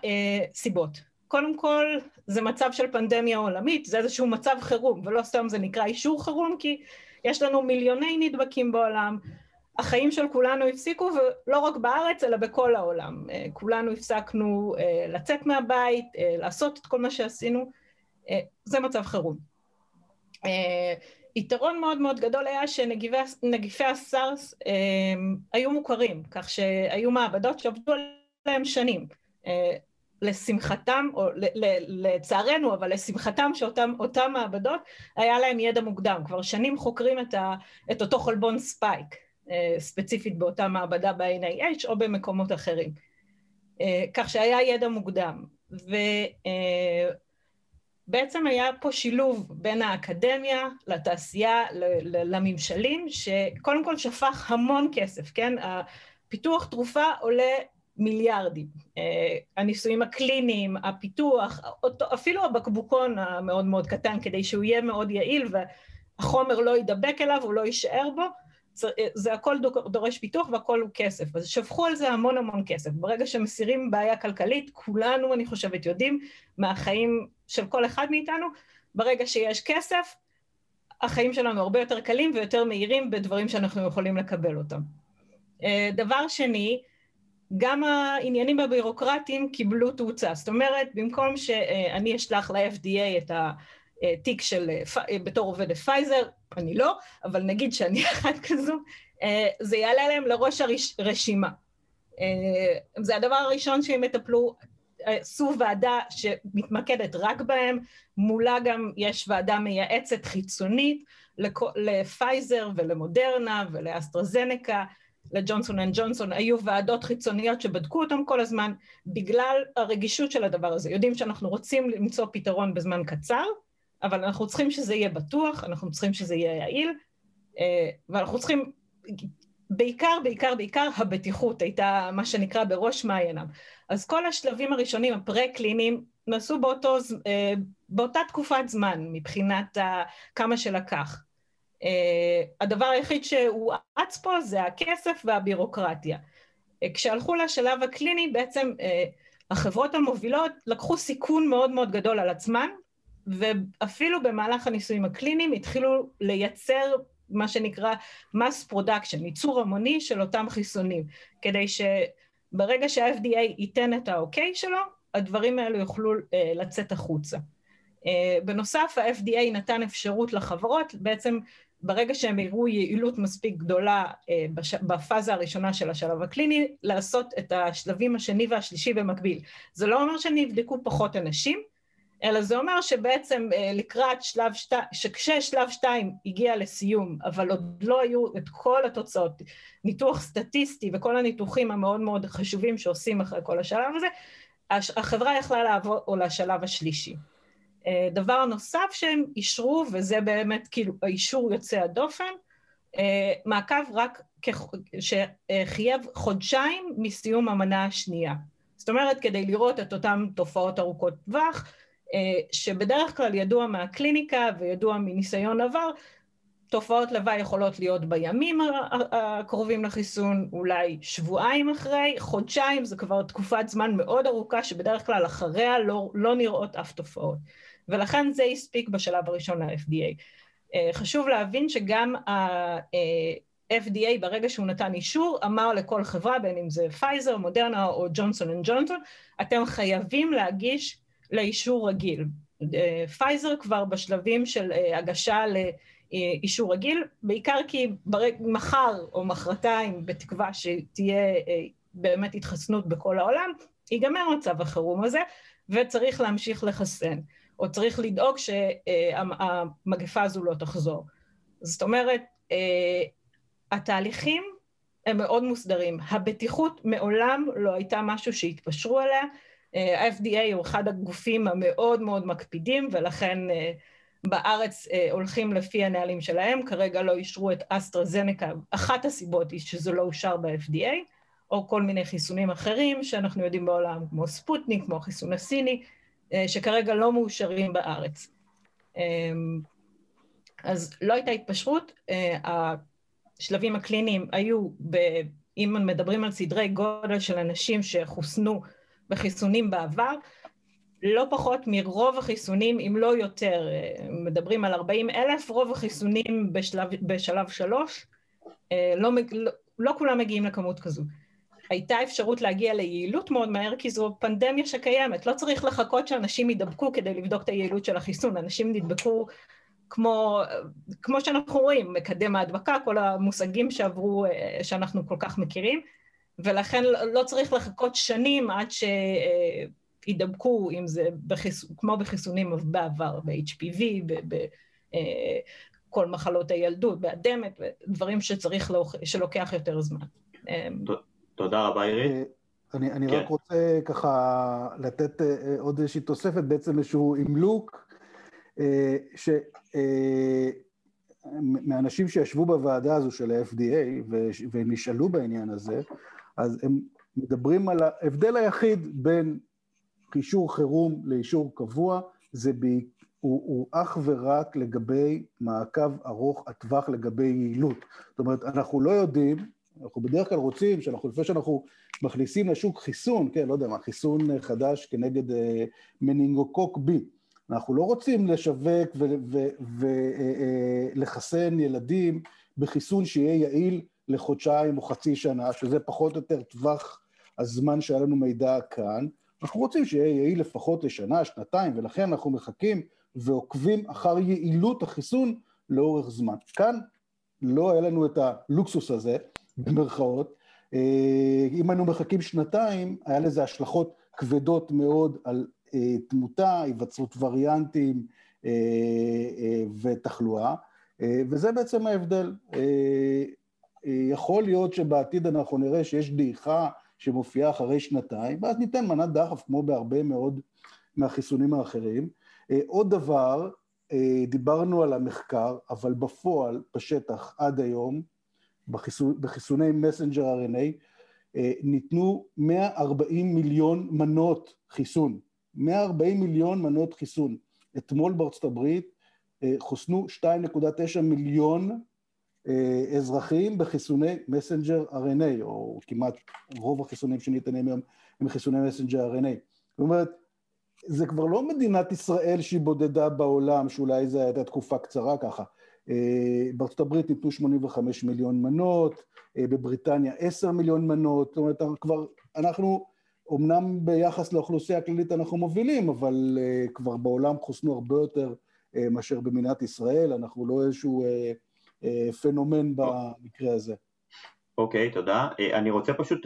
סיבות. קודם כל, זה מצב של פנדמיה עולמית, זה איזשהו מצב חירום, ולא סתם זה נקרא אישור חירום, כי יש לנו מיליוני נדבקים בעולם, החיים של כולנו הפסיקו, ולא רק בארץ, אלא בכל העולם. אה, כולנו הפסקנו אה, לצאת מהבית, אה, לעשות את כל מה שעשינו. זה מצב חירום. יתרון מאוד מאוד גדול היה שנגיפי הסארס היו מוכרים, כך שהיו מעבדות שעבדו עליהם שנים. לשמחתם, או לצערנו, אבל לשמחתם שאותם מעבדות, היה להם ידע מוקדם. כבר שנים חוקרים את, ה, את אותו חלבון ספייק. אה, ספציפית באותה מעבדה ב-NIH או במקומות אחרים. אה, כך שהיה ידע מוקדם. ובעצם אה, היה פה שילוב בין האקדמיה לתעשייה, לממשלים, שקודם כל שפך המון כסף, כן? פיתוח תרופה עולה מיליארדים. הניסויים הקליניים, הפיתוח, אפילו הבקבוקון המאוד מאוד קטן, כדי שהוא יהיה מאוד יעיל והחומר לא יידבק אליו, הוא לא יישאר בו, זה הכל דורש פיתוח והכל הוא כסף. אז שפכו על זה המון המון כסף. ברגע שמסירים בעיה כלכלית, כולנו, אני חושבת, יודעים מהחיים של כל אחד מאיתנו, ברגע שיש כסף, החיים שלנו הרבה יותר קלים ויותר מהירים בדברים שאנחנו יכולים לקבל אותם. אה, דבר שני, גם העניינים הבירוקרטיים קיבלו תאוצה. זאת אומרת, במקום שאני אשלח ל-FDA את התיק של, בתור עובדת פייזר, אני לא, אבל נגיד שאני אחת כזו, זה יעלה להם לראש הרשימה. זה הדבר הראשון שהם יטפלו, עשו ועדה שמתמקדת רק בהם, מולה גם יש ועדה מייעצת חיצונית לפייזר ולמודרנה ולאסטרזנקה, לג'ונסון אנד ג'ונסון, היו ועדות חיצוניות שבדקו אותם כל הזמן בגלל הרגישות של הדבר הזה. יודעים שאנחנו רוצים למצוא פתרון בזמן קצר, אבל אנחנו צריכים שזה יהיה בטוח, אנחנו צריכים שזה יהיה יעיל, אה, ואנחנו צריכים, בעיקר, בעיקר, בעיקר הבטיחות הייתה מה שנקרא בראש מעיינם. אז כל השלבים הראשונים, הפרה-קליניים, נעשו באותו, אה, באותה תקופת זמן מבחינת כמה שלקח. אה, הדבר היחיד שהואץ פה זה הכסף והבירוקרטיה. כשהלכו לשלב הקליני, בעצם החברות המובילות לקחו סיכון מאוד מאוד גדול על עצמן, ואפילו במהלך הניסויים הקליניים התחילו לייצר מה שנקרא mass production, ייצור המוני של אותם חיסונים, כדי שברגע שה-FDA ייתן את האוקיי שלו, הדברים האלו יוכלו uh, לצאת החוצה. Uh, בנוסף, ה-FDA נתן אפשרות לחברות, בעצם ברגע שהם יראו יעילות מספיק גדולה בש... בפאזה הראשונה של השלב הקליני, לעשות את השלבים השני והשלישי במקביל. זה לא אומר שהם יבדקו פחות אנשים, אלא זה אומר שבעצם אה, לקראת שלב שתיים, שכששלב שתיים הגיע לסיום, אבל עוד לא היו את כל התוצאות, ניתוח סטטיסטי וכל הניתוחים המאוד מאוד חשובים שעושים אחרי כל השלב הזה, החברה יכלה לעבור לשלב השלישי. אה, דבר נוסף שהם אישרו, וזה באמת כאילו האישור יוצא הדופן, אה, מעקב רק שחייב חודשיים מסיום המנה השנייה. זאת אומרת, כדי לראות את אותן תופעות ארוכות טווח, אה, שבדרך כלל ידוע מהקליניקה וידוע מניסיון עבר, תופעות לוואי יכולות להיות בימים הקרובים לחיסון, אולי שבועיים אחרי, חודשיים זה כבר תקופת זמן מאוד ארוכה שבדרך כלל אחריה לא, לא נראות אף תופעות. ולכן זה הספיק בשלב הראשון ל-FDA. חשוב להבין שגם ה-FDA ברגע שהוא נתן אישור אמר לכל חברה, בין אם זה פייזר, מודרנה או ג'ונסון אנד ג'ונסון, אתם חייבים להגיש לאישור רגיל. פייזר כבר בשלבים של הגשה לאישור רגיל, בעיקר כי ברג, מחר או מחרתיים, בתקווה שתהיה באמת התחסנות בכל העולם, ייגמר מצב החירום הזה, וצריך להמשיך לחסן, או צריך לדאוג שהמגפה הזו לא תחזור. זאת אומרת, התהליכים הם מאוד מוסדרים. הבטיחות מעולם לא הייתה משהו שהתפשרו עליה. ה-FDA הוא אחד הגופים המאוד מאוד מקפידים, ולכן בארץ הולכים לפי הנהלים שלהם. כרגע לא אישרו את אסטרזנקה. אחת הסיבות היא שזה לא אושר ב-FDA. או כל מיני חיסונים אחרים שאנחנו יודעים בעולם, כמו ספוטניק, כמו החיסון הסיני, אה, שכרגע לא מאושרים בארץ. אה, אז לא הייתה התפשרות, אה, השלבים הקליניים היו, ב, אם מדברים על סדרי גודל של אנשים שחוסנו בחיסונים בעבר, לא פחות מרוב החיסונים, אם לא יותר, מדברים על 40 אלף, רוב החיסונים בשלב, בשלב שלוש, לא, לא, לא כולם מגיעים לכמות כזו. הייתה אפשרות להגיע ליעילות מאוד מהר, כי זו פנדמיה שקיימת. לא צריך לחכות שאנשים יידבקו כדי לבדוק את היעילות של החיסון. אנשים נדבקו כמו, כמו שאנחנו רואים, מקדם ההדבקה, כל המושגים שעברו, אה, שאנחנו כל כך מכירים, ולכן לא צריך לחכות שנים עד שידבקו, אם זה בחיס... כמו בחיסונים בעבר, ב-HPV, בכל אה, מחלות הילדות, באדמת, דברים שצריך, שלוקח יותר זמן. תודה רבה, אירית. אה, אני, אני כן. רק רוצה ככה לתת אה, אה, עוד איזושהי תוספת, בעצם איזשהו אימלוק, שמאנשים שישבו בוועדה הזו של ה-FDA ונשאלו בעניין הזה, אז הם מדברים על ההבדל היחיד בין אישור חירום לאישור קבוע, זה ב... הוא, הוא אך ורק לגבי מעקב ארוך הטווח לגבי יעילות. זאת אומרת, אנחנו לא יודעים, אנחנו בדרך כלל רוצים שאנחנו, לפני שאנחנו מכניסים לשוק חיסון, כן, לא יודע מה, חיסון חדש כנגד אה, מנינגוקוק B, אנחנו לא רוצים לשווק ולחסן אה, אה, ילדים בחיסון שיהיה יעיל לחודשיים או חצי שנה, שזה פחות או יותר טווח הזמן שהיה לנו מידע כאן, אנחנו רוצים שיהיה יעיל לפחות לשנה, שנתיים, ולכן אנחנו מחכים ועוקבים אחר יעילות החיסון לאורך זמן. כאן לא היה לנו את הלוקסוס הזה, במרכאות. אה, אם היינו מחכים שנתיים, היה לזה השלכות כבדות מאוד על אה, תמותה, היווצרות וריאנטים אה, ותחלואה, וזה בעצם ההבדל. יכול להיות שבעתיד אנחנו נראה שיש דעיכה שמופיעה אחרי שנתיים, ואז ניתן מנת דחף כמו בהרבה מאוד מהחיסונים האחרים. עוד דבר, דיברנו על המחקר, אבל בפועל, בשטח, עד היום, בחיסון, בחיסוני מסנג'ר RNA אה, ניתנו 140 מיליון מנות חיסון, 140 מיליון מנות חיסון. אתמול בארצות הברית אה, חוסנו 2.9 מיליון אה, אזרחים בחיסוני מסנג'ר RNA, או כמעט רוב החיסונים שניתנים היום הם חיסוני מסנג'ר RNA. זאת אומרת, זה כבר לא מדינת ישראל שהיא בודדה בעולם, שאולי זו הייתה תקופה קצרה ככה. אה, בארצות הברית ניתנו 85 מיליון מנות, אה, בבריטניה 10 מיליון מנות, זאת אומרת כבר אנחנו, אמנם ביחס לאוכלוסייה הכללית אנחנו מובילים, אבל אה, כבר בעולם חוסנו הרבה יותר מאשר במדינת ישראל, אנחנו לא איזשהו פנומן במקרה הזה. אוקיי, okay, תודה. אני רוצה פשוט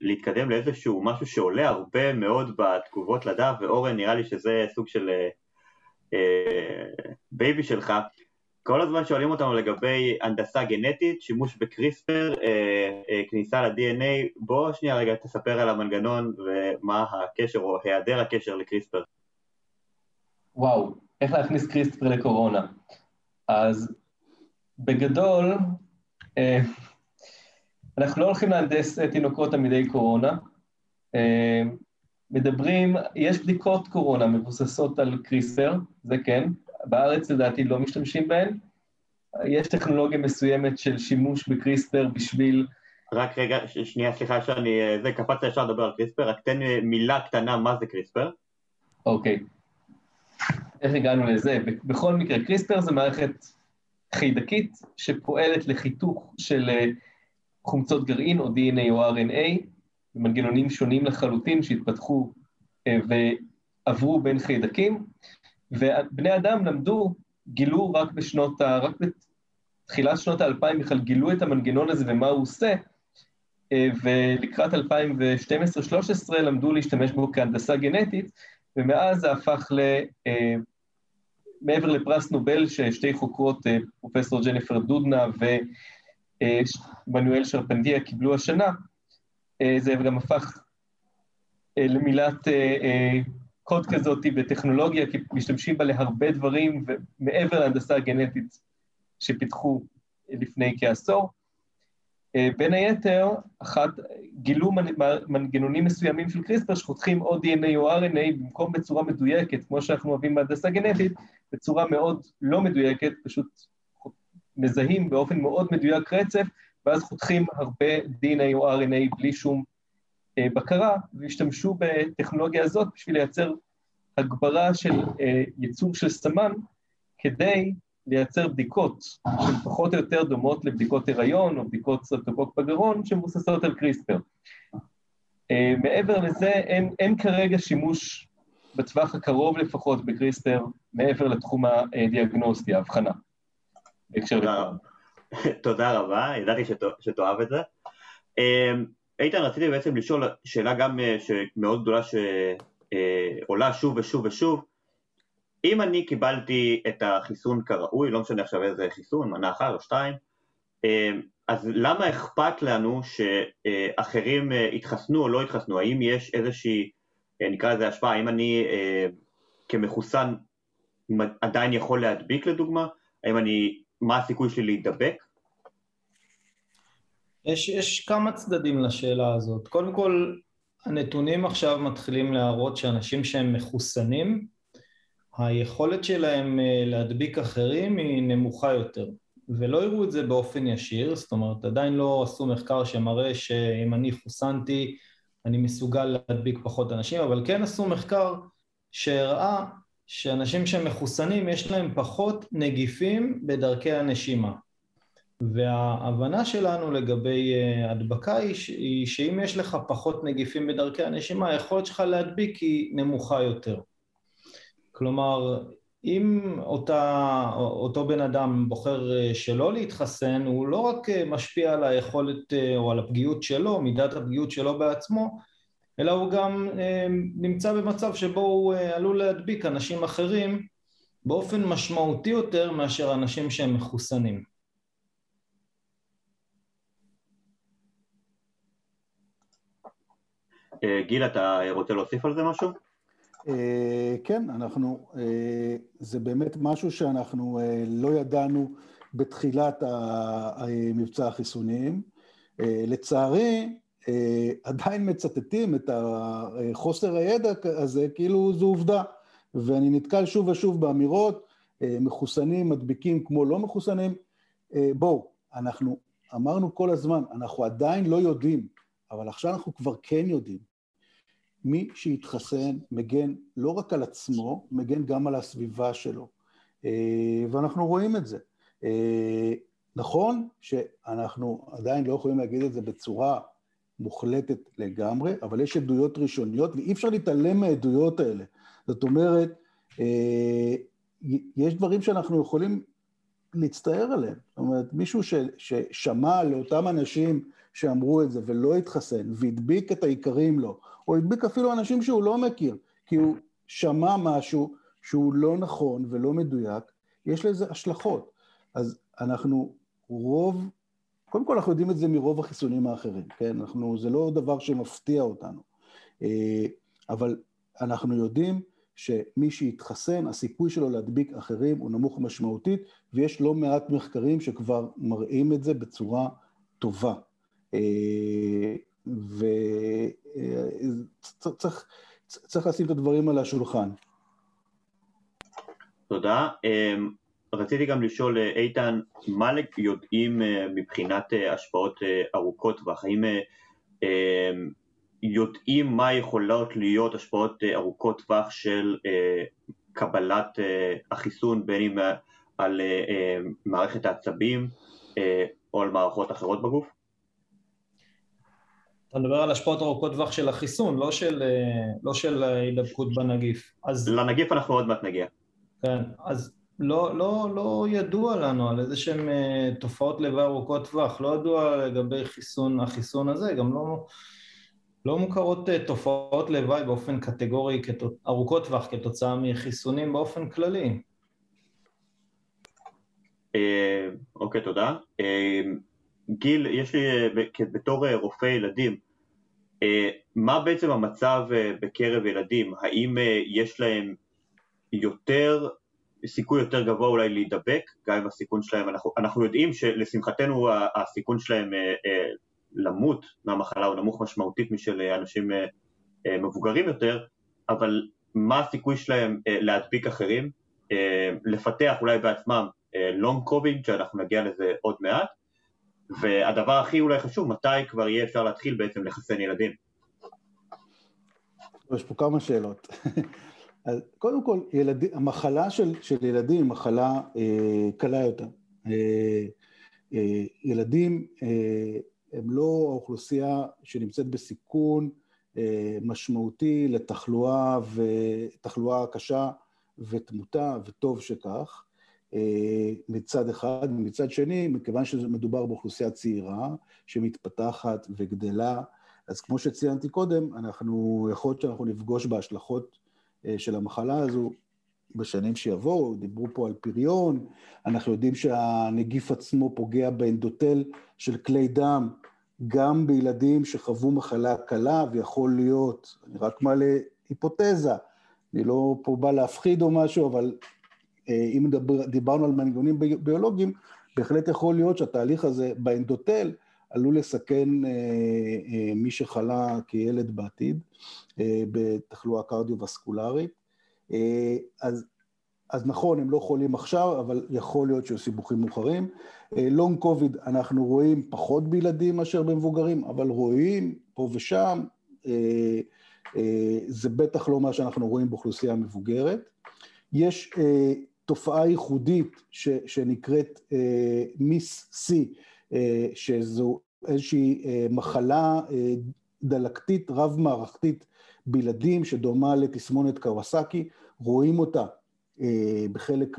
להתקדם לאיזשהו משהו שעולה הרבה מאוד בתגובות לדף, ואורן נראה לי שזה סוג של baby שלך. כל הזמן שואלים אותנו לגבי הנדסה גנטית, שימוש בקריספר, אה, אה, כניסה ל-DNA, בוא שנייה רגע תספר על המנגנון ומה הקשר או היעדר הקשר לקריספר. וואו, איך להכניס קריספר לקורונה. אז בגדול, אה, אנחנו לא הולכים להנדס תינוקות תלמידי קורונה. מדברים, יש בדיקות קורונה מבוססות על קריספר, זה כן, בארץ לדעתי לא משתמשים בהן. יש טכנולוגיה מסוימת של שימוש בקריספר בשביל... רק רגע, שנייה, סליחה שאני... זה, קפצת ישר לדבר על קריספר, רק תן מילה קטנה מה זה קריספר. אוקיי. איך הגענו לזה? בכל מקרה, קריספר זה מערכת חיידקית שפועלת לחיתוך של חומצות גרעין או DNA או RNA, במנגנונים שונים לחלוטין שהתפתחו ועברו בין חיידקים, ובני אדם למדו, גילו רק בשנות, ה... רק בתחילת שנות האלפיים בכלל גילו את המנגנון הזה ומה הוא עושה, ולקראת 2012-2013 למדו להשתמש בו כהנדסה גנטית, ומאז זה הפך ל... מעבר לפרס נובל ששתי חוקרות, פרופסור ג'ניפר דודנה ומנואל שרפנדיה קיבלו השנה, זה גם הפך למילת קוד כזאת בטכנולוגיה, כי משתמשים בה להרבה דברים, ומעבר להנדסה הגנטית שפיתחו לפני כעשור. בין היתר, אחת, גילו מנגנונים מסוימים של קריספר שחותכים או DNA או RNA במקום בצורה מדויקת, כמו שאנחנו אוהבים בהנדסה גנטית, בצורה מאוד לא מדויקת, פשוט מזהים באופן מאוד מדויק רצף, ואז חותכים הרבה DNA או RNA בלי שום אה, בקרה, והשתמשו בטכנולוגיה הזאת בשביל לייצר הגברה של אה, ייצור של סמן, כדי לייצר בדיקות שהן פחות או יותר דומות לבדיקות הריון או בדיקות סרטוקוק בגרון שמבוססות על קריספר. אה, מעבר לזה, אין, אין כרגע שימוש בטווח הקרוב לפחות בקריספר, מעבר לתחום הדיאגנוסטי, ההבחנה. תודה, תודה רבה, ידעתי שתאהב את זה. איתן, רציתי בעצם לשאול שאלה גם אה, מאוד גדולה שעולה אה, שוב ושוב ושוב. אם אני קיבלתי את החיסון כראוי, לא משנה עכשיו איזה חיסון, מנה אחת או שתיים, אה, אז למה אכפת לנו שאחרים יתחסנו או לא יתחסנו? האם יש איזושהי, נקרא לזה השפעה, האם אני כמחוסן עדיין יכול להדביק לדוגמה? האם אני, מה הסיכוי שלי להידבק? יש, יש כמה צדדים לשאלה הזאת. קודם כל, הנתונים עכשיו מתחילים להראות שאנשים שהם מחוסנים, היכולת שלהם אה, להדביק אחרים היא נמוכה יותר. ולא יראו את זה באופן ישיר, זאת אומרת, עדיין לא עשו מחקר שמראה שאם אני חוסנתי, אני מסוגל להדביק פחות אנשים, אבל כן עשו מחקר שהראה שאנשים שהם מחוסנים, יש להם פחות נגיפים בדרכי הנשימה. וההבנה שלנו לגבי אה, הדבקה היא שאם יש לך פחות נגיפים בדרכי הנשימה, היכולת שלך להדביק היא נמוכה יותר. כלומר, אם אותה, אותו בן אדם בוחר אה, שלא להתחסן, הוא לא רק אה, משפיע על היכולת או על הפגיעות שלו, מידת הפגיעות שלו בעצמו, אלא הוא גם נמצא במצב שבו הוא עלול להדביק אנשים אחרים באופן משמעותי יותר מאשר אנשים שהם מחוסנים. גיל, אתה רוצה להוסיף על זה משהו? אה, כן, אנחנו, אה, זה באמת משהו שאנחנו לא ידענו בתחילת מבצע החיסונים. לצערי, עדיין מצטטים את חוסר הידע הזה כאילו זו עובדה, ואני נתקל שוב ושוב באמירות, מחוסנים מדביקים כמו לא מחוסנים. בואו, אנחנו אמרנו כל הזמן, אנחנו עדיין לא יודעים, אבל עכשיו אנחנו כבר כן יודעים. מי שיתחסן מגן לא רק על עצמו, מגן גם על הסביבה שלו. אה, ואנחנו רואים את זה. אה, נכון שאנחנו עדיין לא יכולים להגיד את זה בצורה מוחלטת לגמרי, אבל יש עדויות ראשוניות, ואי אפשר להתעלם מהעדויות האלה. זאת אומרת, אה, יש דברים שאנחנו יכולים להצטער עליהם. זאת אומרת, מישהו ששמע לאותם אנשים שאמרו את זה ולא התחסן, והדביק את העיקרים לו, או הדביק אפילו אנשים שהוא לא מכיר, כי הוא שמע משהו שהוא לא נכון ולא מדויק, יש לזה השלכות. אז אנחנו רוב, קודם כל אנחנו יודעים את זה מרוב החיסונים האחרים, כן? אנחנו, זה לא דבר שמפתיע אותנו. אה, אבל אנחנו יודעים שמי שיתחסן, הסיכוי שלו להדביק אחרים הוא נמוך משמעותית, ויש לא מעט מחקרים שכבר מראים את זה בצורה טובה. אה, וצריך צריך לשים את הדברים על השולחן. תודה. אמ, רציתי גם לשאול, אה, איתן, מה יודעים אה, מבחינת אה, השפעות ארוכות טווח? האם אמ, יודעים מה יכולות להיות השפעות ארוכות טווח של קבלת החיסון, בין אם על מערכת העצבים או על מערכות אחרות בגוף? אתה מדבר על השפעות ארוכות טווח של החיסון, לא של, לא של הידבקות בנגיף. אז... לנגיף אנחנו עוד מעט נגיע. כן, אז לא, לא, לא ידוע לנו על איזה שהן תופעות לוואי ארוכות טווח, לא ידוע לגבי חיסון, החיסון הזה, גם לא, לא מוכרות תופעות לוואי באופן קטגורי ארוכות טווח כתוצאה מחיסונים באופן כללי. אוקיי, תודה. גיל, יש לי בתור רופא ילדים, מה בעצם המצב בקרב ילדים? האם יש להם יותר, סיכוי יותר גבוה אולי להידבק, גם אם הסיכון שלהם, אנחנו, אנחנו יודעים שלשמחתנו הסיכון שלהם למות מהמחלה הוא נמוך משמעותית משל אנשים מבוגרים יותר, אבל מה הסיכוי שלהם להדביק אחרים, לפתח אולי בעצמם לונג קוביד, שאנחנו נגיע לזה עוד מעט, והדבר הכי אולי חשוב, מתי כבר יהיה אפשר להתחיל בעצם לחסן ילדים? יש פה כמה שאלות. אז קודם כל, ילד, המחלה של, של ילדים היא מחלה אה, קלה יותר. אה, אה, ילדים אה, הם לא האוכלוסייה שנמצאת בסיכון אה, משמעותי לתחלואה ותחלואה קשה ותמותה, וטוב שכך. אה, מצד אחד, ומצד שני, מכיוון שמדובר באוכלוסייה צעירה שמתפתחת וגדלה, אז כמו שציינתי קודם, אנחנו, יכול להיות שאנחנו נפגוש בהשלכות אה, של המחלה הזו בשנים שיבואו, דיברו פה על פריון, אנחנו יודעים שהנגיף עצמו פוגע באנדוטל של כלי דם, גם בילדים שחוו מחלה קלה, ויכול להיות, אני רק מעלה היפותזה, אני לא פה בא להפחיד או משהו, אבל אם דבר, דיברנו על מנגנונים ביולוגיים, בהחלט יכול להיות שהתהליך הזה באנדוטל עלול לסכן אה, אה, מי שחלה כילד בעתיד בתחלואה קרדיו-וסקולרית. אז, אז נכון, הם לא חולים עכשיו, אבל יכול להיות שיהיו סיבוכים מאוחרים. לונג קוביד אנחנו רואים פחות בילדים מאשר במבוגרים, אבל רואים פה ושם, זה בטח לא מה שאנחנו רואים באוכלוסייה מבוגרת. יש תופעה ייחודית ש, שנקראת אה, מיס סי, אה, שזו איזושהי אה, מחלה אה, דלקתית רב-מערכתית בילדים שדומה לתסמונת קווסקי, רואים אותה אה, בחלק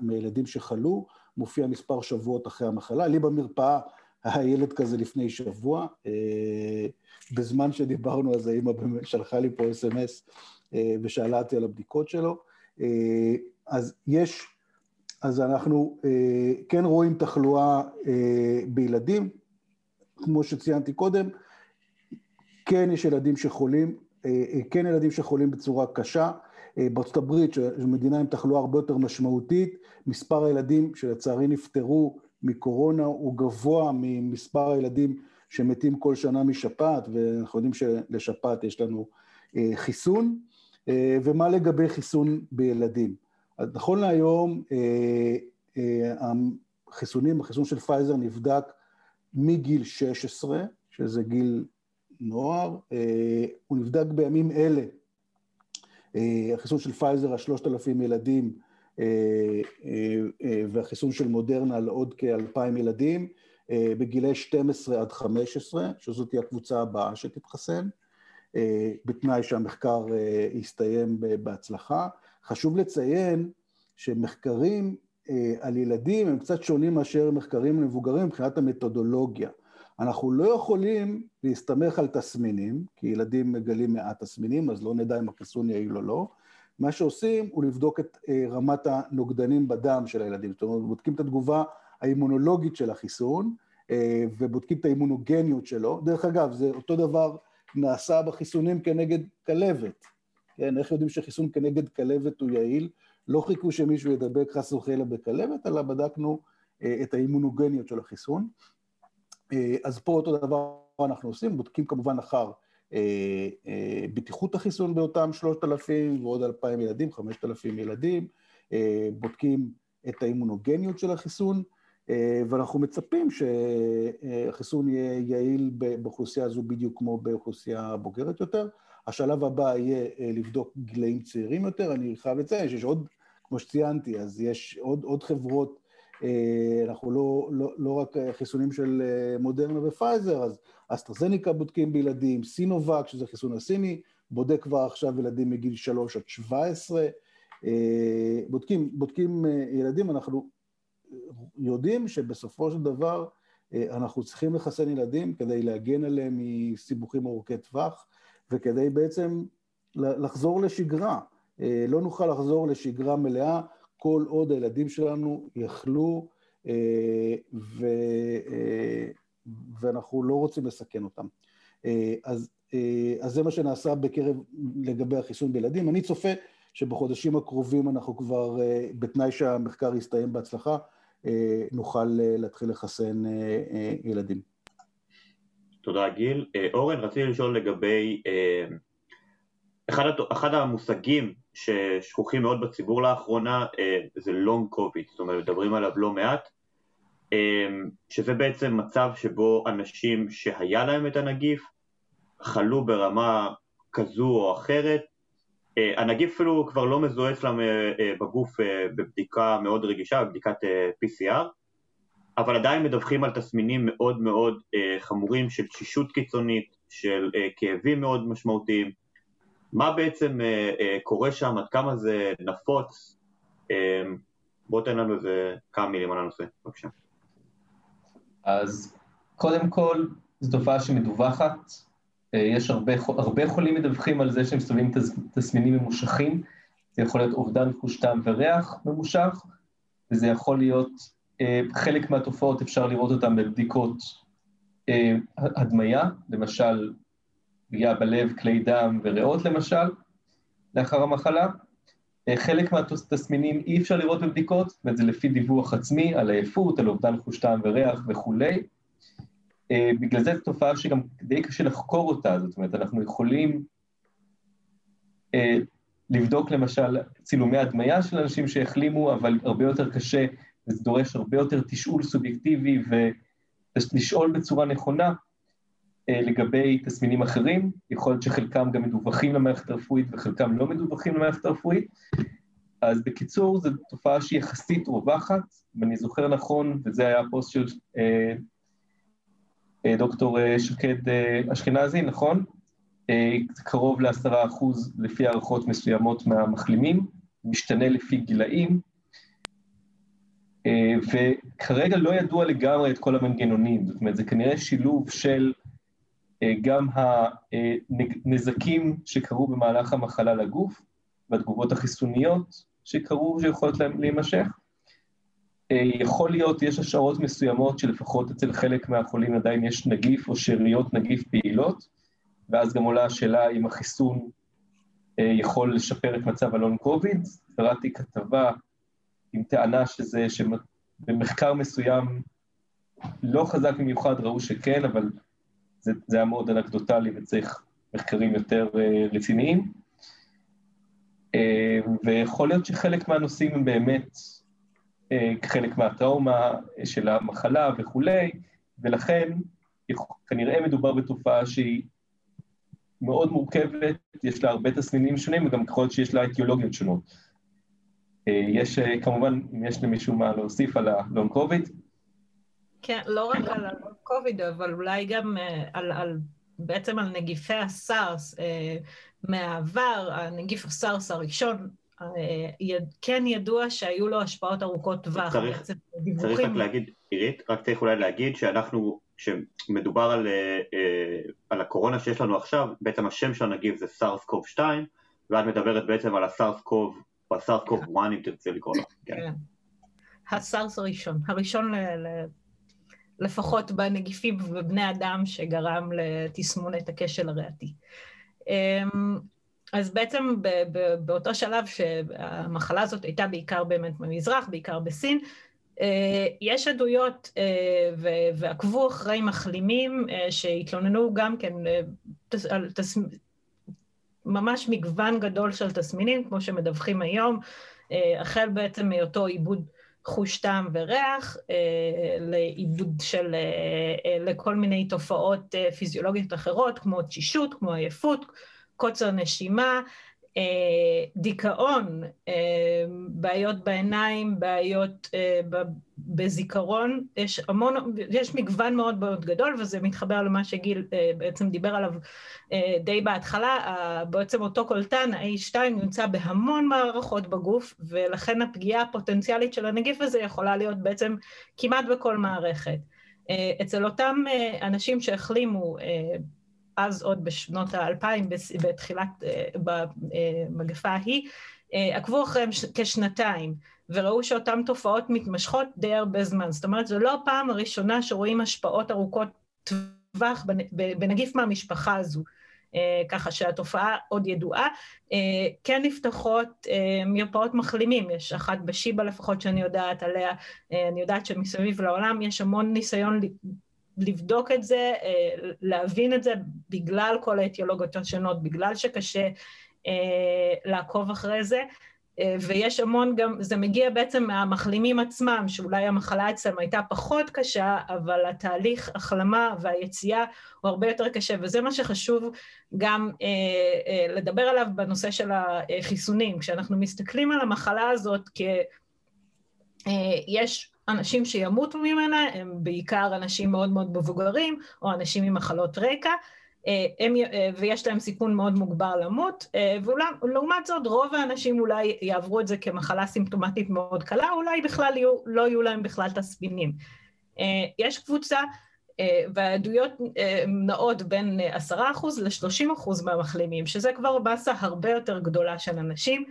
מהילדים שחלו, מופיע מספר שבועות אחרי המחלה. לי במרפאה היה ילד כזה לפני שבוע, אה, בזמן שדיברנו אז האמא שלחה לי פה אס.אם.אס אה, ושאלה אותי על הבדיקות שלו. אה, אז יש, אז אנחנו אה, כן רואים תחלואה אה, בילדים, כמו שציינתי קודם, כן יש ילדים שחולים, כן ילדים שחולים בצורה קשה. בארצות הברית, מדינה עם תחלואה הרבה יותר משמעותית, מספר הילדים שלצערי נפטרו מקורונה הוא גבוה ממספר הילדים שמתים כל שנה משפעת, ואנחנו יודעים שלשפעת יש לנו חיסון. אה, ומה לגבי חיסון בילדים? אז נכון להיום, אה, אה, החיסונים, החיסון של פייזר נבדק מגיל 16, שזה גיל נוער, הוא נבדק בימים אלה. החיסון של פייזר על 3,000 ילדים והחיסון של מודרנה על עוד כ-2,000 ילדים בגילי 12 עד 15, שזאת תהיה הקבוצה הבאה שתתחסן. אה, בתנאי שהמחקר אה, יסתיים בהצלחה. חשוב לציין שמחקרים אה, על ילדים הם קצת שונים מאשר מחקרים למבוגרים מבחינת המתודולוגיה. אנחנו לא יכולים להסתמך על תסמינים, כי ילדים מגלים מעט תסמינים, אז לא נדע אם החיסון יעיל או לא. מה שעושים הוא לבדוק את רמת הנוגדנים בדם של הילדים. זאת אומרת, בודקים את התגובה האימונולוגית של החיסון, ובודקים את האימונוגניות שלו. דרך אגב, זה אותו דבר נעשה בחיסונים כנגד כלבת. כן, איך יודעים שחיסון כנגד כלבת הוא יעיל? לא חיכו שמישהו ידבק חס וחלילה בכלבת, אלא בדקנו אה, את האימונוגניות של החיסון. אה, אז פה אותו דבר אנחנו עושים, בודקים כמובן אחר אה, בטיחות החיסון באותם 3,000 ועוד 2,000 ילדים, 5,000 ילדים, בודקים את האימונוגניות של החיסון, ואנחנו מצפים שהחיסון יהיה יעיל באוכלוסייה הזו בדיוק כמו באוכלוסייה בוגרת יותר. השלב הבא יהיה אה, לבדוק גילאים צעירים יותר. אני חייב לציין שיש עוד כמו שציינתי, אז יש עוד, עוד חברות, אנחנו לא, לא, לא רק חיסונים של מודרנה ופייזר, אז אסטרזניקה בודקים בילדים, סינובק, שזה חיסון הסיני, בודק כבר עכשיו ילדים מגיל 3 עד 17, בודקים, בודקים ילדים, אנחנו יודעים שבסופו של דבר אנחנו צריכים לחסן ילדים כדי להגן עליהם מסיבוכים ארוכי טווח וכדי בעצם לחזור לשגרה. לא נוכל לחזור לשגרה מלאה כל עוד הילדים שלנו יכלו ו... ואנחנו לא רוצים לסכן אותם. אז, אז זה מה שנעשה בקרב לגבי החיסון בילדים. אני צופה שבחודשים הקרובים אנחנו כבר, בתנאי שהמחקר יסתיים בהצלחה, נוכל להתחיל לחסן ילדים. תודה גיל. אורן, רציתי לשאול לגבי אחד, אחד המושגים ששכוחים מאוד בציבור לאחרונה זה לונג קוביד, זאת אומרת מדברים עליו לא מעט, שזה בעצם מצב שבו אנשים שהיה להם את הנגיף חלו ברמה כזו או אחרת, הנגיף אפילו כבר לא מזוהה אצלם בגוף בבדיקה מאוד רגישה, בבדיקת PCR, אבל עדיין מדווחים על תסמינים מאוד מאוד חמורים של תשישות קיצונית, של כאבים מאוד משמעותיים. מה בעצם קורה שם, עד כמה זה נפוץ? בוא תן לנו איזה כמה מילים על הנושא, בבקשה. אז קודם כל, זו תופעה שמדווחת, יש הרבה, הרבה חולים מדווחים על זה שהם סובלים תסמינים ממושכים, זה יכול להיות אובדן חוש טעם וריח ממושך, וזה יכול להיות, חלק מהתופעות אפשר לראות אותן בבדיקות הדמיה, למשל פגיעה בלב, כלי דם וריאות למשל, לאחר המחלה. חלק מהתסמינים אי אפשר לראות בבדיקות, זאת אומרת זה לפי דיווח עצמי על עייפות, על אובדן חוש טעם וריח וכולי. בגלל זה זו תופעה שגם די קשה לחקור אותה, זאת אומרת אנחנו יכולים לבדוק למשל צילומי הדמיה של אנשים שהחלימו, אבל הרבה יותר קשה, וזה דורש הרבה יותר תשאול סובייקטיבי ולשאול בצורה נכונה לגבי תסמינים אחרים, יכול להיות שחלקם גם מדווחים למערכת הרפואית וחלקם לא מדווחים למערכת הרפואית, אז בקיצור זו תופעה שהיא יחסית רווחת, ואני זוכר נכון, וזה היה הפוסט של אה, אה, דוקטור שקד אה, אשכנזי, נכון? אה, קרוב לעשרה אחוז לפי הערכות מסוימות מהמחלימים, משתנה לפי גילאים, אה, וכרגע לא ידוע לגמרי את כל המנגנונים, זאת אומרת זה כנראה שילוב של גם הנזקים שקרו במהלך המחלה לגוף והתגובות החיסוניות שקרו שיכולות להימשך. יכול להיות, יש השערות מסוימות שלפחות אצל חלק מהחולים עדיין יש נגיף או שאריות נגיף פעילות, ואז גם עולה השאלה אם החיסון יכול לשפר את מצב הלון קוביד. קראתי כתבה עם טענה שזה, שבמחקר מסוים לא חזק במיוחד, ראו שכן, אבל זה, זה היה מאוד אנקדוטלי וצריך מחקרים יותר uh, רציניים. ויכול להיות שחלק מהנושאים הם באמת uh, חלק מהטראומה של המחלה וכולי, ולכן כנראה מדובר בתופעה שהיא מאוד מורכבת, יש לה הרבה תסמינים שונים וגם יכול להיות שיש לה איטיולוגיות שונות. Uh, יש uh, כמובן, אם יש למישהו מה להוסיף על הלונג קוביד, כן, לא רק על ה-COVID, אבל אולי גם על, על, בעצם על נגיפי הסארס מהעבר, הנגיף הסארס הראשון, כן ידוע שהיו לו השפעות ארוכות טווח. צריך, צריך רק להגיד, עירית, רק צריך אולי להגיד שאנחנו, כשמדובר על, על הקורונה שיש לנו עכשיו, בעצם השם של הנגיף זה סארס קוב 2, ואת מדברת בעצם על הסארס קוב, או הסארס קוב 1 אם תרצה לקרוא לו. כן. כן. הסארס הראשון, הראשון ל... ל... לפחות בנגיפים ובבני אדם שגרם לתסמונת הכשל הריאתי. אז בעצם באותו שלב שהמחלה הזאת הייתה בעיקר באמת במזרח, בעיקר בסין, יש עדויות ועקבו אחרי מחלימים שהתלוננו גם כן על תס... ממש מגוון גדול של תסמינים, כמו שמדווחים היום, החל בעצם מאותו עיבוד חוש טעם וריח, לעיבוד של, לכל מיני תופעות פיזיולוגיות אחרות, כמו תשישות, כמו עייפות, קוצר נשימה, דיכאון, בעיות בעיניים, בעיות בזיכרון, יש המון, יש מגוון מאוד מאוד גדול וזה מתחבר למה שגיל בעצם דיבר עליו די בהתחלה, בעצם אותו קולטן, ה-A2 נמצא בהמון מערכות בגוף ולכן הפגיעה הפוטנציאלית של הנגיף הזה יכולה להיות בעצם כמעט בכל מערכת. אצל אותם אנשים שהחלימו אז עוד בשנות האלפיים, בתחילת, במגפה ההיא, עקבו אחריהם כשנתיים, וראו שאותן תופעות מתמשכות די הרבה זמן. זאת אומרת, זו לא הפעם הראשונה שרואים השפעות ארוכות טווח בנגיף מהמשפחה הזו. ככה שהתופעה עוד ידועה. כן נפתחות מרפאות מחלימים, יש אחת בשיבא לפחות שאני יודעת עליה, אני יודעת שמסביב לעולם יש המון ניסיון לבדוק את זה, להבין את זה, בגלל כל האטיולוגיות השונות, בגלל שקשה לעקוב אחרי זה, ויש המון גם, זה מגיע בעצם מהמחלימים עצמם, שאולי המחלה אצלם הייתה פחות קשה, אבל התהליך החלמה והיציאה הוא הרבה יותר קשה, וזה מה שחשוב גם לדבר עליו בנושא של החיסונים. כשאנחנו מסתכלים על המחלה הזאת, כי יש אנשים שימותו ממנה, הם בעיקר אנשים מאוד מאוד מבוגרים, או אנשים עם מחלות רקע, הם, ויש להם סיכון מאוד מוגבר למות, ולעומת זאת רוב האנשים אולי יעברו את זה כמחלה סימפטומטית מאוד קלה, אולי בכלל יהיו, לא יהיו להם בכלל תסמינים. יש קבוצה, והעדויות נעות בין 10% ל-30% מהמחלימים, שזה כבר באסה הרבה יותר גדולה של אנשים,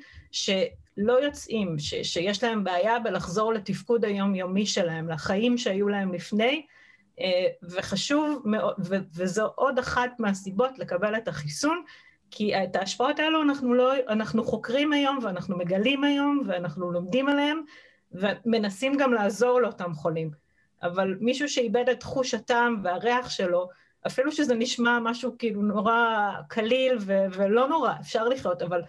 שלא יוצאים, ש- שיש להם בעיה בלחזור לתפקוד היומיומי שלהם, לחיים שהיו להם לפני, וחשוב מאוד, וזו עוד אחת מהסיבות לקבל את החיסון, כי את ההשפעות האלו אנחנו, לא, אנחנו חוקרים היום ואנחנו מגלים היום ואנחנו לומדים עליהם ומנסים גם לעזור לאותם חולים. אבל מישהו שאיבד את חוש הטעם והריח שלו, אפילו שזה נשמע משהו כאילו נורא קליל ו- ולא נורא, אפשר לחיות, אבל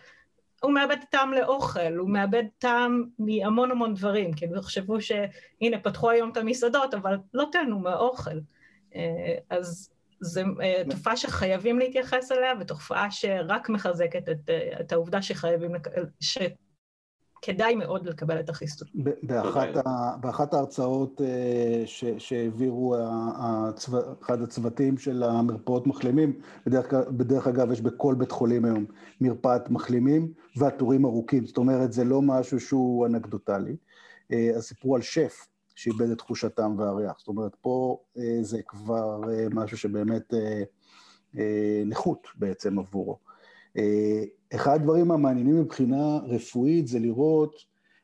הוא מאבד טעם לאוכל, הוא מאבד טעם מהמון המון דברים, כאילו תחשבו שהנה פתחו היום את המסעדות, אבל לא תהנו מהאוכל. אז זו תופעה שחייבים להתייחס אליה, ותופעה שרק מחזקת את, את העובדה שחייבים, שכדאי מאוד לקבל את החיסון. באחת, ה, באחת ההרצאות ש, שהעבירו הצו, אחד הצוותים של המרפאות מחלימים, בדרך, בדרך אגב יש בכל בית חולים היום מרפאת מחלימים, והתורים ארוכים, זאת אומרת זה לא משהו שהוא אנקדוטלי. אז סיפרו על שף שאיבד את תחושתם והריח, זאת אומרת פה זה כבר משהו שבאמת נכות בעצם עבורו. אחד הדברים המעניינים מבחינה רפואית זה לראות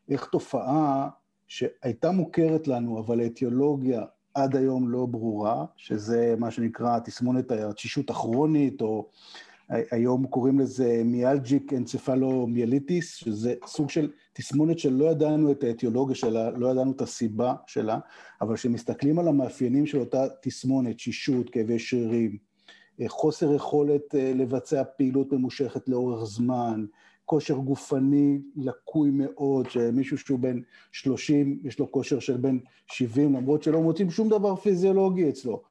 איך תופעה שהייתה מוכרת לנו, אבל האטיולוגיה עד היום לא ברורה, שזה מה שנקרא תסמונת התשישות הכרונית, או היום קוראים לזה מיאלג'יק אנצפלומיאליטיס, שזה סוג של תסמונת שלא ידענו את האטיולוגיה שלה, לא ידענו את הסיבה שלה, אבל כשמסתכלים על המאפיינים של אותה תסמונת, תשישות, כאבי שרירים, חוסר יכולת לבצע פעילות ממושכת לאורך זמן, כושר גופני לקוי מאוד, שמישהו שהוא בן 30, יש לו כושר של בן 70, למרות שלא מוצאים שום דבר פיזיולוגי אצלו.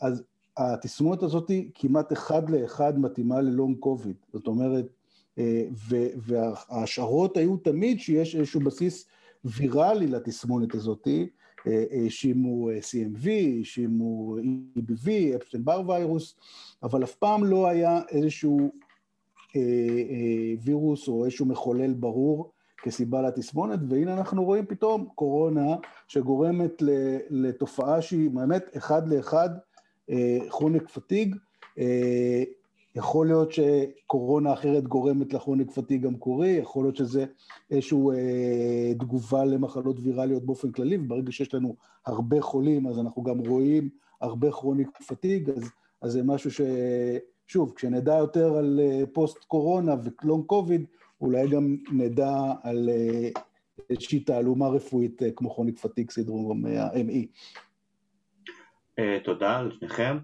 אז התסמונת הזאת כמעט אחד לאחד מתאימה ללונג קוביד, זאת אומרת, וההשערות היו תמיד שיש איזשהו בסיס ויראלי לתסמונת הזאת, האשימו CMV, האשימו EBV, אפשטיין בר ויירוס, אבל אף פעם לא היה איזשהו וירוס או איזשהו מחולל ברור כסיבה לתסמונת, והנה אנחנו רואים פתאום קורונה שגורמת לתופעה שהיא באמת אחד לאחד כרוניק פתיג, יכול להיות שקורונה אחרת גורמת לכרוניק פתיג גם קורי, יכול להיות שזה איזושהי אה, תגובה למחלות ויראליות באופן כללי, וברגע שיש לנו הרבה חולים, אז אנחנו גם רואים הרבה כרוניק פתיג, אז, אז זה משהו ש... שוב, כשנדע יותר על פוסט קורונה ולונג קוביד, אולי גם נדע על אה, איזושהי תעלומה רפואית אה, כמו כרוניק פתיג סינדרום ה-ME. תודה לשניכם.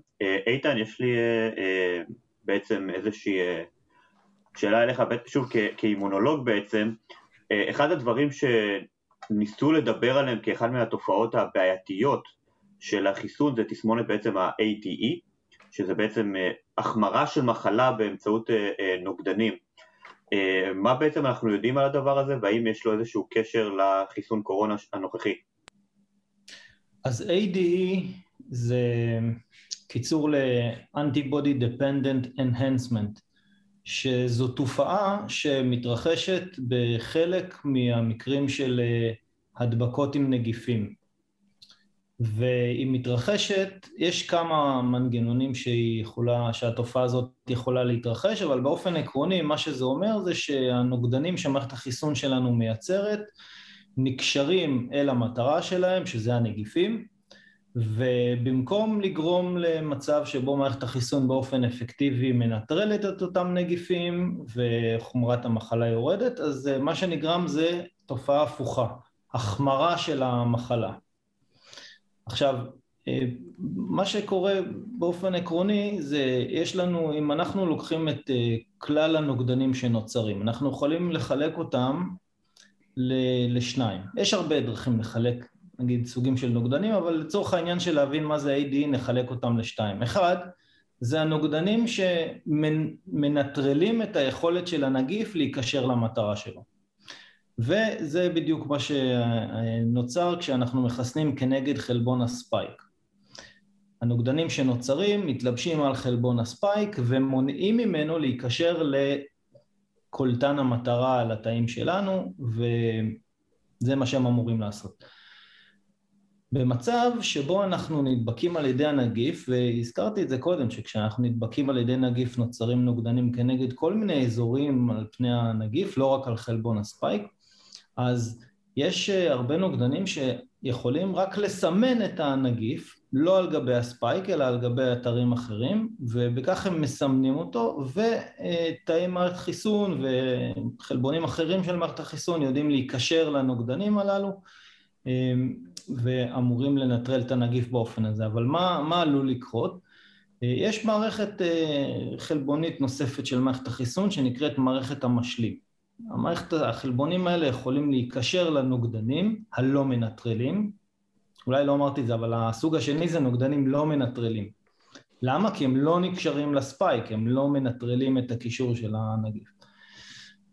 איתן, יש לי בעצם איזושהי שאלה אליך, שוב כאימונולוג בעצם, אחד הדברים שניסו לדבר עליהם כאחד מהתופעות הבעייתיות של החיסון זה תסמונת בעצם ה-ATE, שזה בעצם החמרה של מחלה באמצעות נוגדנים. מה בעצם אנחנו יודעים על הדבר הזה, והאם יש לו איזשהו קשר לחיסון קורונה הנוכחי? אז ADE זה קיצור ל-Antibody Dependent Enhancement, שזו תופעה שמתרחשת בחלק מהמקרים של הדבקות עם נגיפים. והיא מתרחשת, יש כמה מנגנונים יכולה, שהתופעה הזאת יכולה להתרחש, אבל באופן עקרוני מה שזה אומר זה שהנוגדנים שמערכת החיסון שלנו מייצרת נקשרים אל המטרה שלהם, שזה הנגיפים, ובמקום לגרום למצב שבו מערכת החיסון באופן אפקטיבי מנטרלת את אותם נגיפים וחומרת המחלה יורדת, אז מה שנגרם זה תופעה הפוכה, החמרה של המחלה. עכשיו, מה שקורה באופן עקרוני זה, יש לנו, אם אנחנו לוקחים את כלל הנוגדנים שנוצרים, אנחנו יכולים לחלק אותם לשניים. יש הרבה דרכים לחלק, נגיד, סוגים של נוגדנים, אבל לצורך העניין של להבין מה זה AD, נחלק אותם לשתיים. אחד, זה הנוגדנים שמנטרלים את היכולת של הנגיף להיקשר למטרה שלו. וזה בדיוק מה שנוצר כשאנחנו מחסנים כנגד חלבון הספייק. הנוגדנים שנוצרים מתלבשים על חלבון הספייק ומונעים ממנו להיקשר לקולטן המטרה על התאים שלנו, וזה מה שהם אמורים לעשות. במצב שבו אנחנו נדבקים על ידי הנגיף, והזכרתי את זה קודם, שכשאנחנו נדבקים על ידי נגיף נוצרים נוגדנים כנגד כל מיני אזורים על פני הנגיף, לא רק על חלבון הספייק, אז יש אה, הרבה נוגדנים שיכולים רק לסמן את הנגיף, לא על גבי הספייק, אלא על גבי אתרים אחרים, ובכך הם מסמנים אותו, ותאי מערכת חיסון וחלבונים אחרים של מערכת החיסון יודעים להיקשר לנוגדנים הללו, אה, ואמורים לנטרל את הנגיף באופן הזה. אבל מה, מה עלול לקרות? אה, יש מערכת חלבונית נוספת של מערכת החיסון שנקראת מערכת המשלים. המערכת, החלבונים האלה יכולים להיקשר לנוגדנים הלא מנטרלים, אולי לא אמרתי את זה, אבל הסוג השני זה נוגדנים לא מנטרלים. למה? כי הם לא נקשרים לספייק, הם לא מנטרלים את הקישור של הנגיף.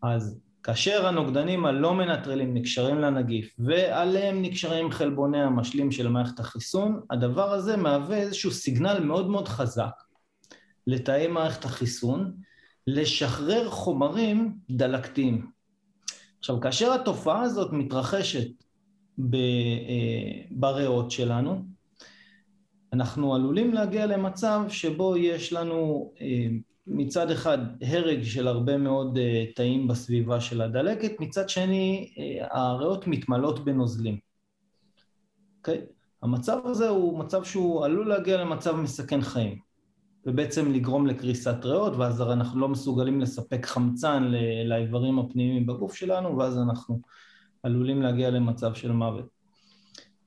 אז כאשר הנוגדנים הלא מנטרלים נקשרים לנגיף ועליהם נקשרים חלבוני המשלים של מערכת החיסון, הדבר הזה מהווה איזשהו סיגנל מאוד מאוד חזק לתאי מערכת החיסון, לשחרר חומרים דלקתיים. עכשיו, כאשר התופעה הזאת מתרחשת אה, בריאות שלנו, אנחנו עלולים להגיע למצב שבו יש לנו אה, מצד אחד הרג של הרבה מאוד אה, תאים בסביבה של הדלקת, מצד שני הריאות מתמלאות בנוזלים. Okay? אוקיי? המצב הזה הוא מצב שהוא עלול להגיע למצב מסכן חיים. ובעצם לגרום לקריסת ריאות, ואז הרי אנחנו לא מסוגלים לספק חמצן לאיברים הפנימיים בגוף שלנו, ואז אנחנו עלולים להגיע למצב של מוות.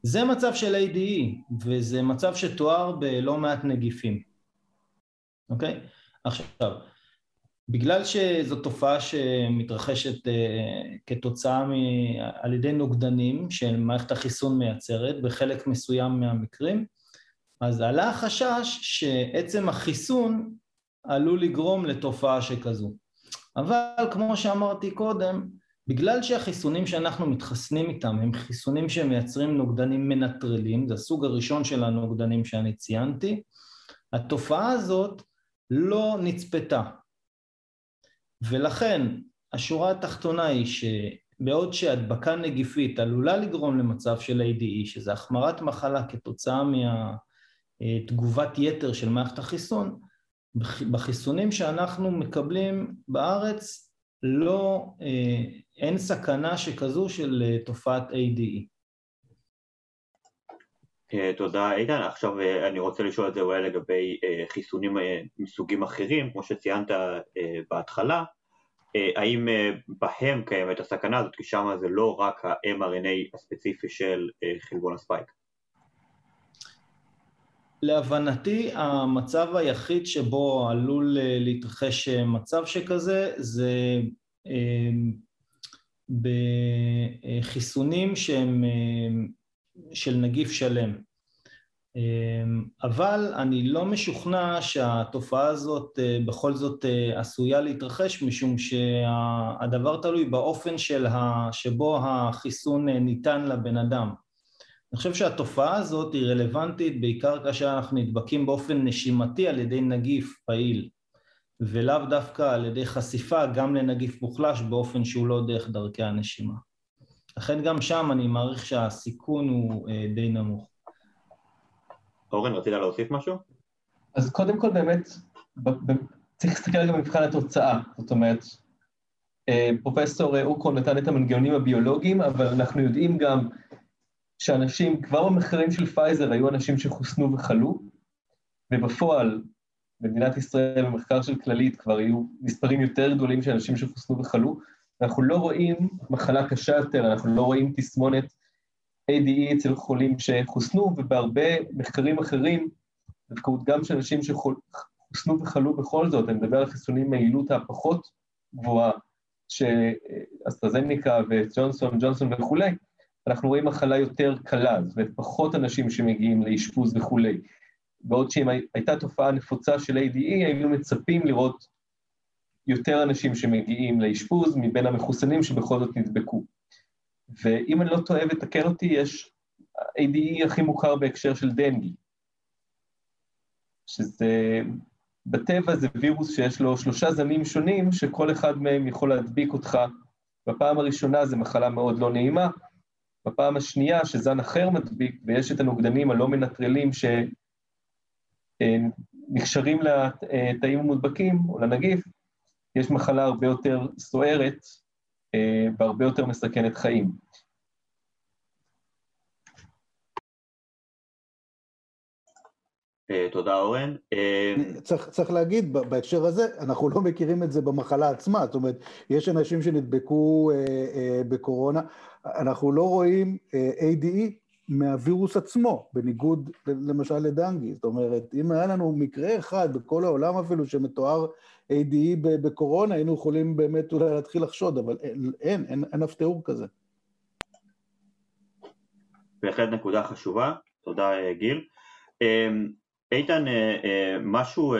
זה מצב של ADE, וזה מצב שתואר בלא מעט נגיפים, אוקיי? עכשיו, בגלל שזו תופעה שמתרחשת uh, כתוצאה מ... על ידי נוגדנים שמערכת החיסון מייצרת בחלק מסוים מהמקרים, אז עלה החשש שעצם החיסון עלול לגרום לתופעה שכזו. אבל כמו שאמרתי קודם, בגלל שהחיסונים שאנחנו מתחסנים איתם הם חיסונים שמייצרים נוגדנים מנטרלים, זה הסוג הראשון של הנוגדנים שאני ציינתי, התופעה הזאת לא נצפתה. ולכן השורה התחתונה היא שבעוד שהדבקה נגיפית עלולה לגרום למצב של ADE, שזה החמרת מחלה כתוצאה מה... אה, תגובת יתר של מערכת החיסון, בחיסונים שאנחנו מקבלים בארץ לא, אה, אין סכנה שכזו של אה, תופעת ADE. תודה איתן, עכשיו אני רוצה לשאול את זה אולי לגבי חיסונים מסוגים אחרים, כמו שציינת בהתחלה, האם בהם קיימת הסכנה הזאת, כי שם זה לא רק ה-mRNA הספציפי של חלבון הספייק. להבנתי המצב היחיד שבו עלול אה, להתרחש אה, מצב שכזה זה אה, בחיסונים שהם של נגיף שלם. אמ, אבל אני לא משוכנע שהתופעה הזאת אה, בכל זאת אה, עשויה להתרחש, משום שהדבר תלוי באופן של ה... שבו החיסון אה, ניתן לבן אדם. אני חושב שהתופעה הזאת היא רלוונטית בעיקר כאשר אנחנו נדבקים באופן נשימתי על ידי נגיף פעיל, ולאו דווקא על ידי חשיפה גם לנגיף מוחלש באופן שהוא לא דרך דרכי הנשימה. לכן גם שם אני מעריך שהסיכון הוא די נמוך. אורן, רצית להוסיף משהו? אז קודם כל באמת, צריך להסתכל רגע במבחן התוצאה, זאת אומרת, אה, פרופסור אוקו נתן את המנגנונים הביולוגיים, אבל אנחנו יודעים גם שאנשים, כבר במחקרים של פייזר היו אנשים שחוסנו וחלו, ובפועל, במדינת ישראל, במחקר של כללית, כבר היו מספרים יותר גדולים של אנשים שחוסנו וחלו, אנחנו לא רואים מחלה קשה יותר, אנחנו לא רואים תסמונת ADE אצל חולים שחוסנו, ובהרבה מחקרים אחרים, דווקא גם של אנשים שחוסנו וחלו בכל זאת, אני מדבר על חיסונים מהיעילות הפחות גבוהה, שאסטרזניקה וג'ונסון, ג'ונסון וכולי, אנחנו רואים מחלה יותר קלה, זאת אומרת, פחות אנשים שמגיעים לאשפוז וכולי. בעוד שאם הייתה תופעה נפוצה של ADE, היינו מצפים לראות יותר אנשים שמגיעים לאשפוז מבין המחוסנים שבכל זאת נדבקו. ואם אני לא טועה ותקן אותי, יש ADE הכי מוכר בהקשר של דנגי, שזה, בטבע זה וירוס שיש לו שלושה זנים שונים, שכל אחד מהם יכול להדביק אותך. בפעם הראשונה זו מחלה מאוד לא נעימה, בפעם השנייה שזן אחר מדביק, ויש את הנוגדנים הלא מנטרלים שנקשרים לתאים המודבקים או לנגיף, יש מחלה הרבה יותר סוערת, אה, והרבה יותר מסכנת חיים. אה, תודה אורן. אה, צריך, צריך להגיד בהקשר הזה, אנחנו לא מכירים את זה במחלה עצמה, זאת אומרת, יש אנשים שנדבקו אה, אה, בקורונה, אנחנו לא רואים אה, ADE מהווירוס עצמו, בניגוד למשל לדנגי, זאת אומרת, אם היה לנו מקרה אחד בכל העולם אפילו שמתואר ADE בקורונה, היינו יכולים באמת אולי להתחיל לחשוד, אבל אין, אין, אין, אף תיאור כזה. בהחלט נקודה חשובה, תודה אה, גיל. אמ, איתן, אה, אה, משהו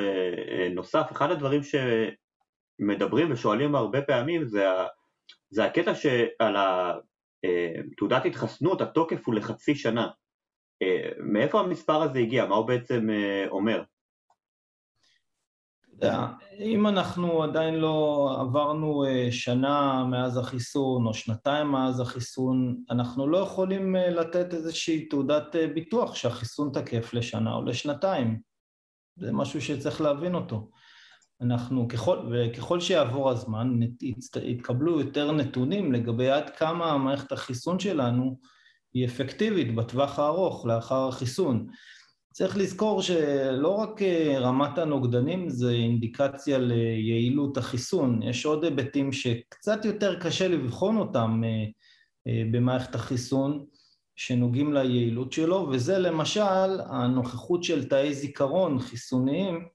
נוסף, אחד הדברים שמדברים ושואלים הרבה פעמים זה, זה הקטע שעל תעודת התחסנות התוקף הוא לחצי שנה. מאיפה המספר הזה הגיע? מה הוא בעצם אומר? אם אנחנו עדיין לא עברנו אה, שנה מאז החיסון או שנתיים מאז החיסון, אנחנו לא יכולים אה, לתת איזושהי תעודת אה, ביטוח שהחיסון תקף לשנה או לשנתיים. זה משהו שצריך להבין אותו. אנחנו, ככל, וככל שיעבור הזמן, יתקבלו יותר נתונים לגבי עד כמה מערכת החיסון שלנו היא אפקטיבית בטווח הארוך לאחר החיסון. צריך לזכור שלא רק אה, רמת הנוגדנים זה אינדיקציה ליעילות החיסון, יש עוד היבטים שקצת יותר קשה לבחון אותם אה, אה, במערכת החיסון שנוגעים ליעילות שלו, וזה למשל הנוכחות של תאי זיכרון חיסוניים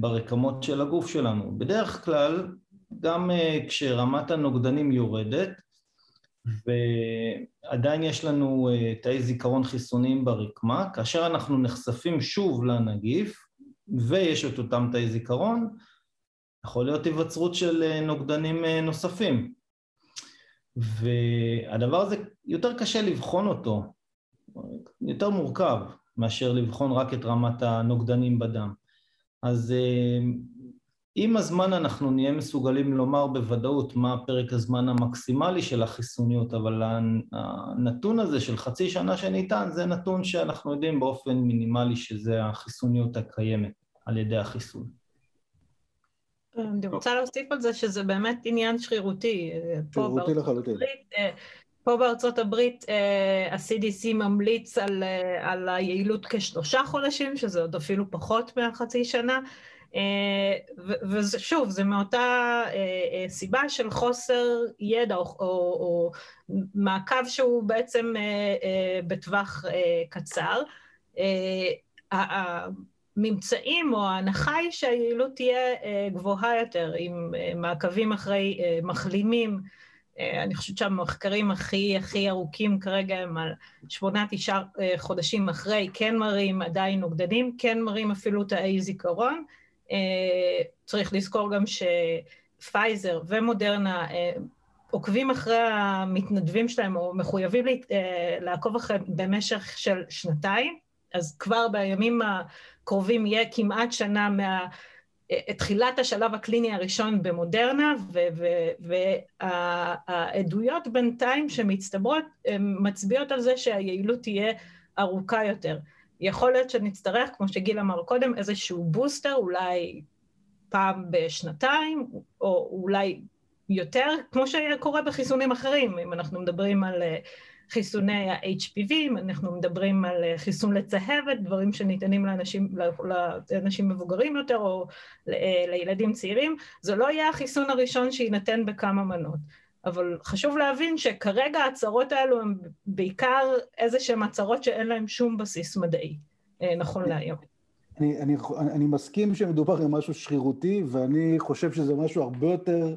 ברקמות של הגוף שלנו. בדרך כלל, גם כשרמת הנוגדנים יורדת, ועדיין יש לנו אה, תאי זיכרון חיסוניים ברקמה, כאשר אנחנו נחשפים שוב לנגיף ויש את אותם תאי זיכרון, יכול להיות היווצרות של אה, נוגדנים אה, נוספים. והדבר הזה יותר קשה לבחון אותו, יותר מורכב מאשר לבחון רק את רמת הנוגדנים בדם. אז עם הזמן אנחנו נהיה מסוגלים לומר בוודאות מה פרק הזמן המקסימלי של החיסוניות, אבל הנתון הזה של חצי שנה שניתן זה נתון שאנחנו יודעים באופן מינימלי שזה החיסוניות הקיימת על ידי החיסון. אני רוצה להוסיף על זה שזה באמת עניין שרירותי. שרירותי לחלוטין. אה, פה בארצות הברית אה, ה-CDC ממליץ על, אה, על היעילות כשלושה חודשים, שזה עוד אפילו פחות מהחצי שנה. אה, ושוב, זה מאותה אה, אה, סיבה של חוסר ידע או, או, או מעקב שהוא בעצם בטווח קצר. הממצאים או ההנחה היא שהיעילות תהיה גבוהה יותר עם מעקבים אחרי מחלימים אני חושבת שהמחקרים הכי הכי ארוכים כרגע הם על שמונה, תשעה חודשים אחרי, כן מראים עדיין נוגדנים, כן מראים אפילו תאי זיכרון. צריך לזכור גם שפייזר ומודרנה עוקבים אחרי המתנדבים שלהם, או מחויבים לעקוב אחריהם במשך של שנתיים, אז כבר בימים הקרובים יהיה כמעט שנה מה... תחילת השלב הקליני הראשון במודרנה, והעדויות בינתיים שמצטברות מצביעות על זה שהיעילות תהיה ארוכה יותר. יכול להיות שנצטרך, כמו שגיל אמר קודם, איזשהו בוסטר, אולי פעם בשנתיים, או אולי יותר, כמו שקורה בחיסונים אחרים, אם אנחנו מדברים על חיסוני ה-HPV, אם אנחנו מדברים על חיסון לצהבת, דברים שניתנים לאנשים, לאנשים מבוגרים יותר או לילדים צעירים, זה לא יהיה החיסון הראשון שיינתן בכמה מנות. אבל חשוב להבין שכרגע ההצהרות האלו הן בעיקר איזה שהן הצהרות שאין להן שום בסיס מדעי, נכון להיום. אני, אני, אני מסכים שמדובר על משהו שרירותי, ואני חושב שזה משהו הרבה יותר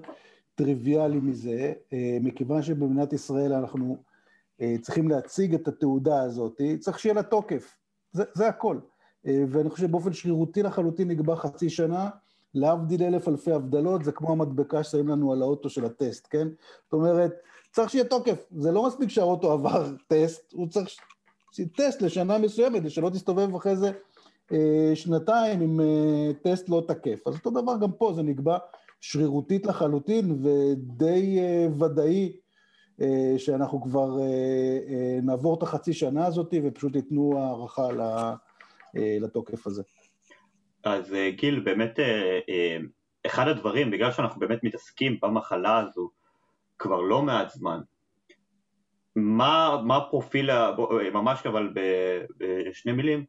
טריוויאלי מזה, מכיוון שבמדינת ישראל אנחנו צריכים להציג את התעודה הזאת, צריך שיהיה לה תוקף, זה, זה הכל. ואני חושב שבאופן שרירותי לחלוטין נקבע חצי שנה, להבדיל אלף אלפי הבדלות, זה כמו המדבקה ששמים לנו על האוטו של הטסט, כן? זאת אומרת, צריך שיהיה תוקף, זה לא מספיק שהאוטו עבר טסט, הוא צריך טסט לשנה מסוימת, שלא תסתובב אחרי זה שנתיים עם טסט לא תקף. אז אותו דבר גם פה, זה נקבע שרירותית לחלוטין ודי ודאי שאנחנו כבר נעבור את החצי שנה הזאת ופשוט ייתנו הערכה לתוקף הזה. אז גיל, באמת אחד הדברים, בגלל שאנחנו באמת מתעסקים במחלה הזו כבר לא מעט זמן, מה, מה הפרופיל, ממש אבל בשני מילים,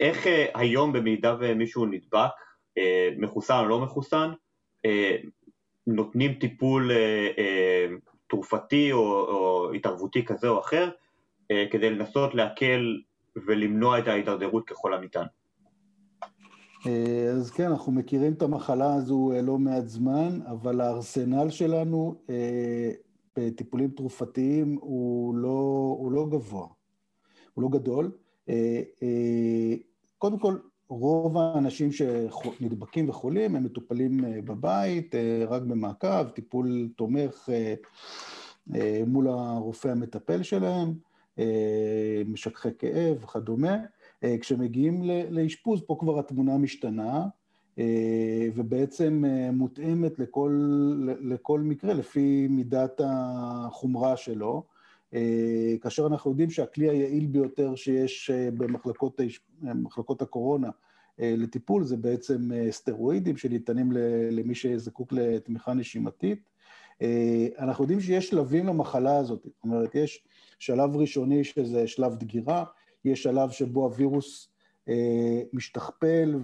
איך היום במידה ומישהו נדבק, מחוסן או לא מחוסן, נותנים טיפול תרופתי או, או התערבותי כזה או אחר, כדי לנסות להקל ולמנוע את ההידרדרות ככל הניתן. אז כן, אנחנו מכירים את המחלה הזו לא מעט זמן, אבל הארסנל שלנו בטיפולים תרופתיים הוא לא, הוא לא גבוה, הוא לא גדול. קודם כל, רוב האנשים שנדבקים וחולים הם מטופלים בבית, רק במעקב, טיפול תומך מול הרופא המטפל שלהם, משככי כאב וכדומה. כשמגיעים לאשפוז, פה כבר התמונה משתנה, ובעצם מותאמת לכל, לכל מקרה לפי מידת החומרה שלו. כאשר אנחנו יודעים שהכלי היעיל ביותר שיש במחלקות הקורונה לטיפול זה בעצם סטרואידים שניתנים למי שזקוק לתמיכה נשימתית. אנחנו יודעים שיש שלבים למחלה הזאת, זאת אומרת, יש שלב ראשוני שזה שלב דגירה, יש שלב שבו הווירוס משתכפל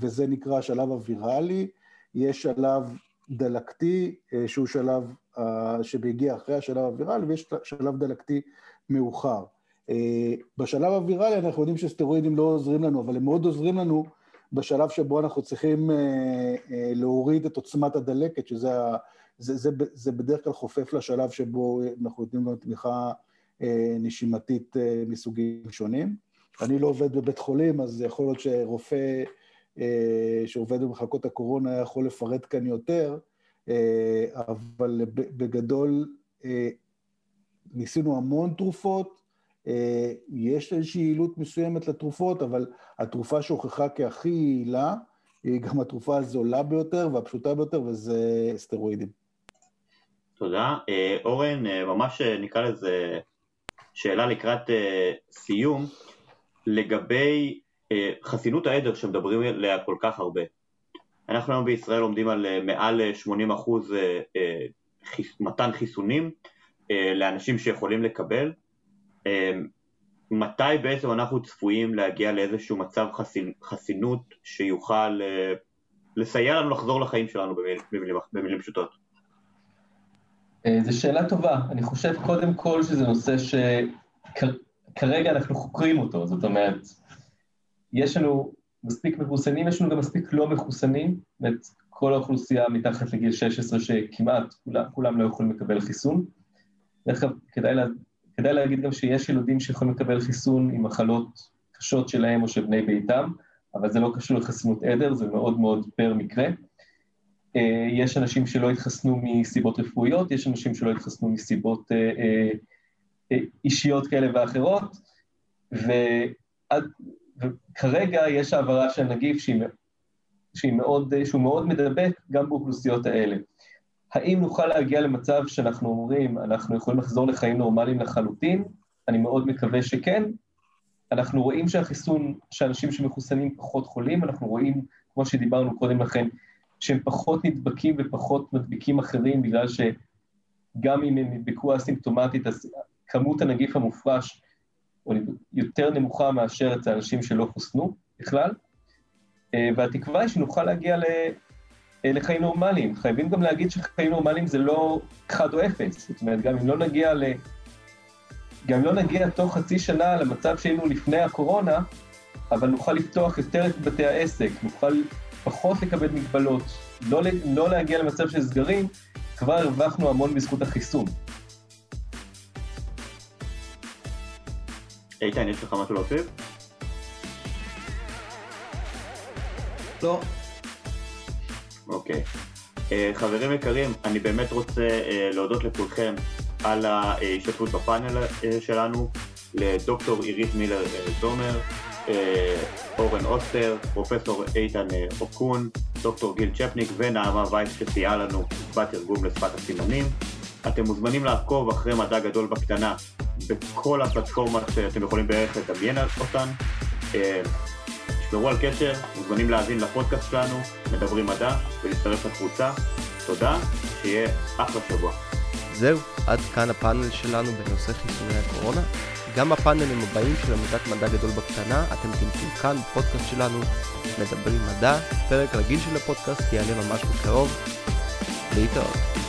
וזה נקרא השלב הוויראלי, יש שלב דלקתי שהוא שלב שהגיע אחרי השלב הוויראלי, ויש שלב דלקתי מאוחר. בשלב הוויראלי אנחנו יודעים שסטרואידים לא עוזרים לנו, אבל הם מאוד עוזרים לנו בשלב שבו אנחנו צריכים להוריד את עוצמת הדלקת, שזה זה, זה, זה בדרך כלל חופף לשלב שבו אנחנו נותנים לנו תמיכה נשימתית מסוגים שונים. אני לא עובד בבית חולים, אז יכול להיות שרופא שעובד במחלקות הקורונה יכול לפרט כאן יותר, אבל בגדול ניסינו המון תרופות, יש איזושהי יעילות מסוימת לתרופות, אבל התרופה שהוכחה כהכי יעילה, היא גם התרופה הזולה ביותר והפשוטה ביותר, וזה סטרואידים. תודה. אורן, ממש נקרא לזה שאלה לקראת סיום, לגבי חסינות העדר שמדברים עליה כל כך הרבה. אנחנו היום בישראל עומדים על מעל 80 אחוז מתן חיסונים לאנשים שיכולים לקבל. מתי בעצם אנחנו צפויים להגיע לאיזשהו מצב חסין, חסינות שיוכל לסייע לנו לחזור לחיים שלנו במילים, במילים, במילים פשוטות? זו שאלה טובה. אני חושב קודם כל שזה נושא שכרגע אנחנו חוקרים אותו, זאת אומרת, יש לנו מספיק מחוסנים, יש לנו גם מספיק לא מחוסנים, זאת אומרת, כל האוכלוסייה מתחת לגיל 16 שכמעט כולם, כולם לא יכולים לקבל חיסון. דרך אגב, כדאי, לה, כדאי להגיד גם שיש ילדים שיכולים לקבל חיסון עם מחלות קשות שלהם או של בני ביתם, אבל זה לא קשור לחסינות עדר, זה מאוד מאוד פר מקרה. אה, יש אנשים שלא התחסנו מסיבות רפואיות, יש אנשים שלא התחסנו מסיבות אה, אה, אישיות כאלה ואחרות, וכרגע יש העברה של נגיף שהיא, שהיא מאוד, שהוא מאוד מדבק גם באוכלוסיות האלה. האם נוכל להגיע למצב שאנחנו אומרים, אנחנו יכולים לחזור לחיים נורמליים לחלוטין? אני מאוד מקווה שכן. אנחנו רואים שהחיסון, שאנשים שמחוסנים פחות חולים, אנחנו רואים, כמו שדיברנו קודם לכן, שהם פחות נדבקים ופחות מדביקים אחרים, בגלל שגם אם הם נדבקו אסימפטומטית, אז כמות הנגיף המופרש יותר נמוכה מאשר אצל אנשים שלא חוסנו בכלל, אה, והתקווה היא שנוכל להגיע אה, לחיים נורמליים. חייבים גם להגיד שחיים נורמליים זה לא 1 או 0, זאת אומרת, גם אם לא נגיע ל... גם לא נגיע תוך חצי שנה למצב שהיינו לפני הקורונה, אבל נוכל לפתוח יותר את בתי העסק, נוכל פחות לקבל מגבלות, לא, לא להגיע למצב של סגרים, כבר הרווחנו המון בזכות החיסון. איתן, יש לך משהו להוסיף? לא. אוקיי. Uh, חברים יקרים, אני באמת רוצה uh, להודות לכולכם על ההשתתפות בפאנל uh, שלנו, לדוקטור עירית מילר זומר, אורן אוסטר, פרופסור איתן אוקון, דוקטור גיל צ'פניק ונעמה וייס שסייעה לנו בתרגום לשפת הסימנים. אתם מוזמנים לעקוב אחרי מדע גדול בקטנה בכל הפלטפורמות שאתם יכולים בערך לדמיין אותן. תשמרו על קשר, מוזמנים להאזין לפודקאסט שלנו, מדברים מדע, ולהצטרף לקבוצה. תודה, שיהיה אחלה שבוע. זהו, עד כאן הפאנל שלנו בנושא חיסוני הקורונה. גם בפאנלים הבאים של עמותת מדע גדול בקטנה, אתם תמצאו כאן בפודקאסט שלנו מדברים מדע, פרק רגיל של הפודקאסט יעלה ממש בקרוב. להתראות.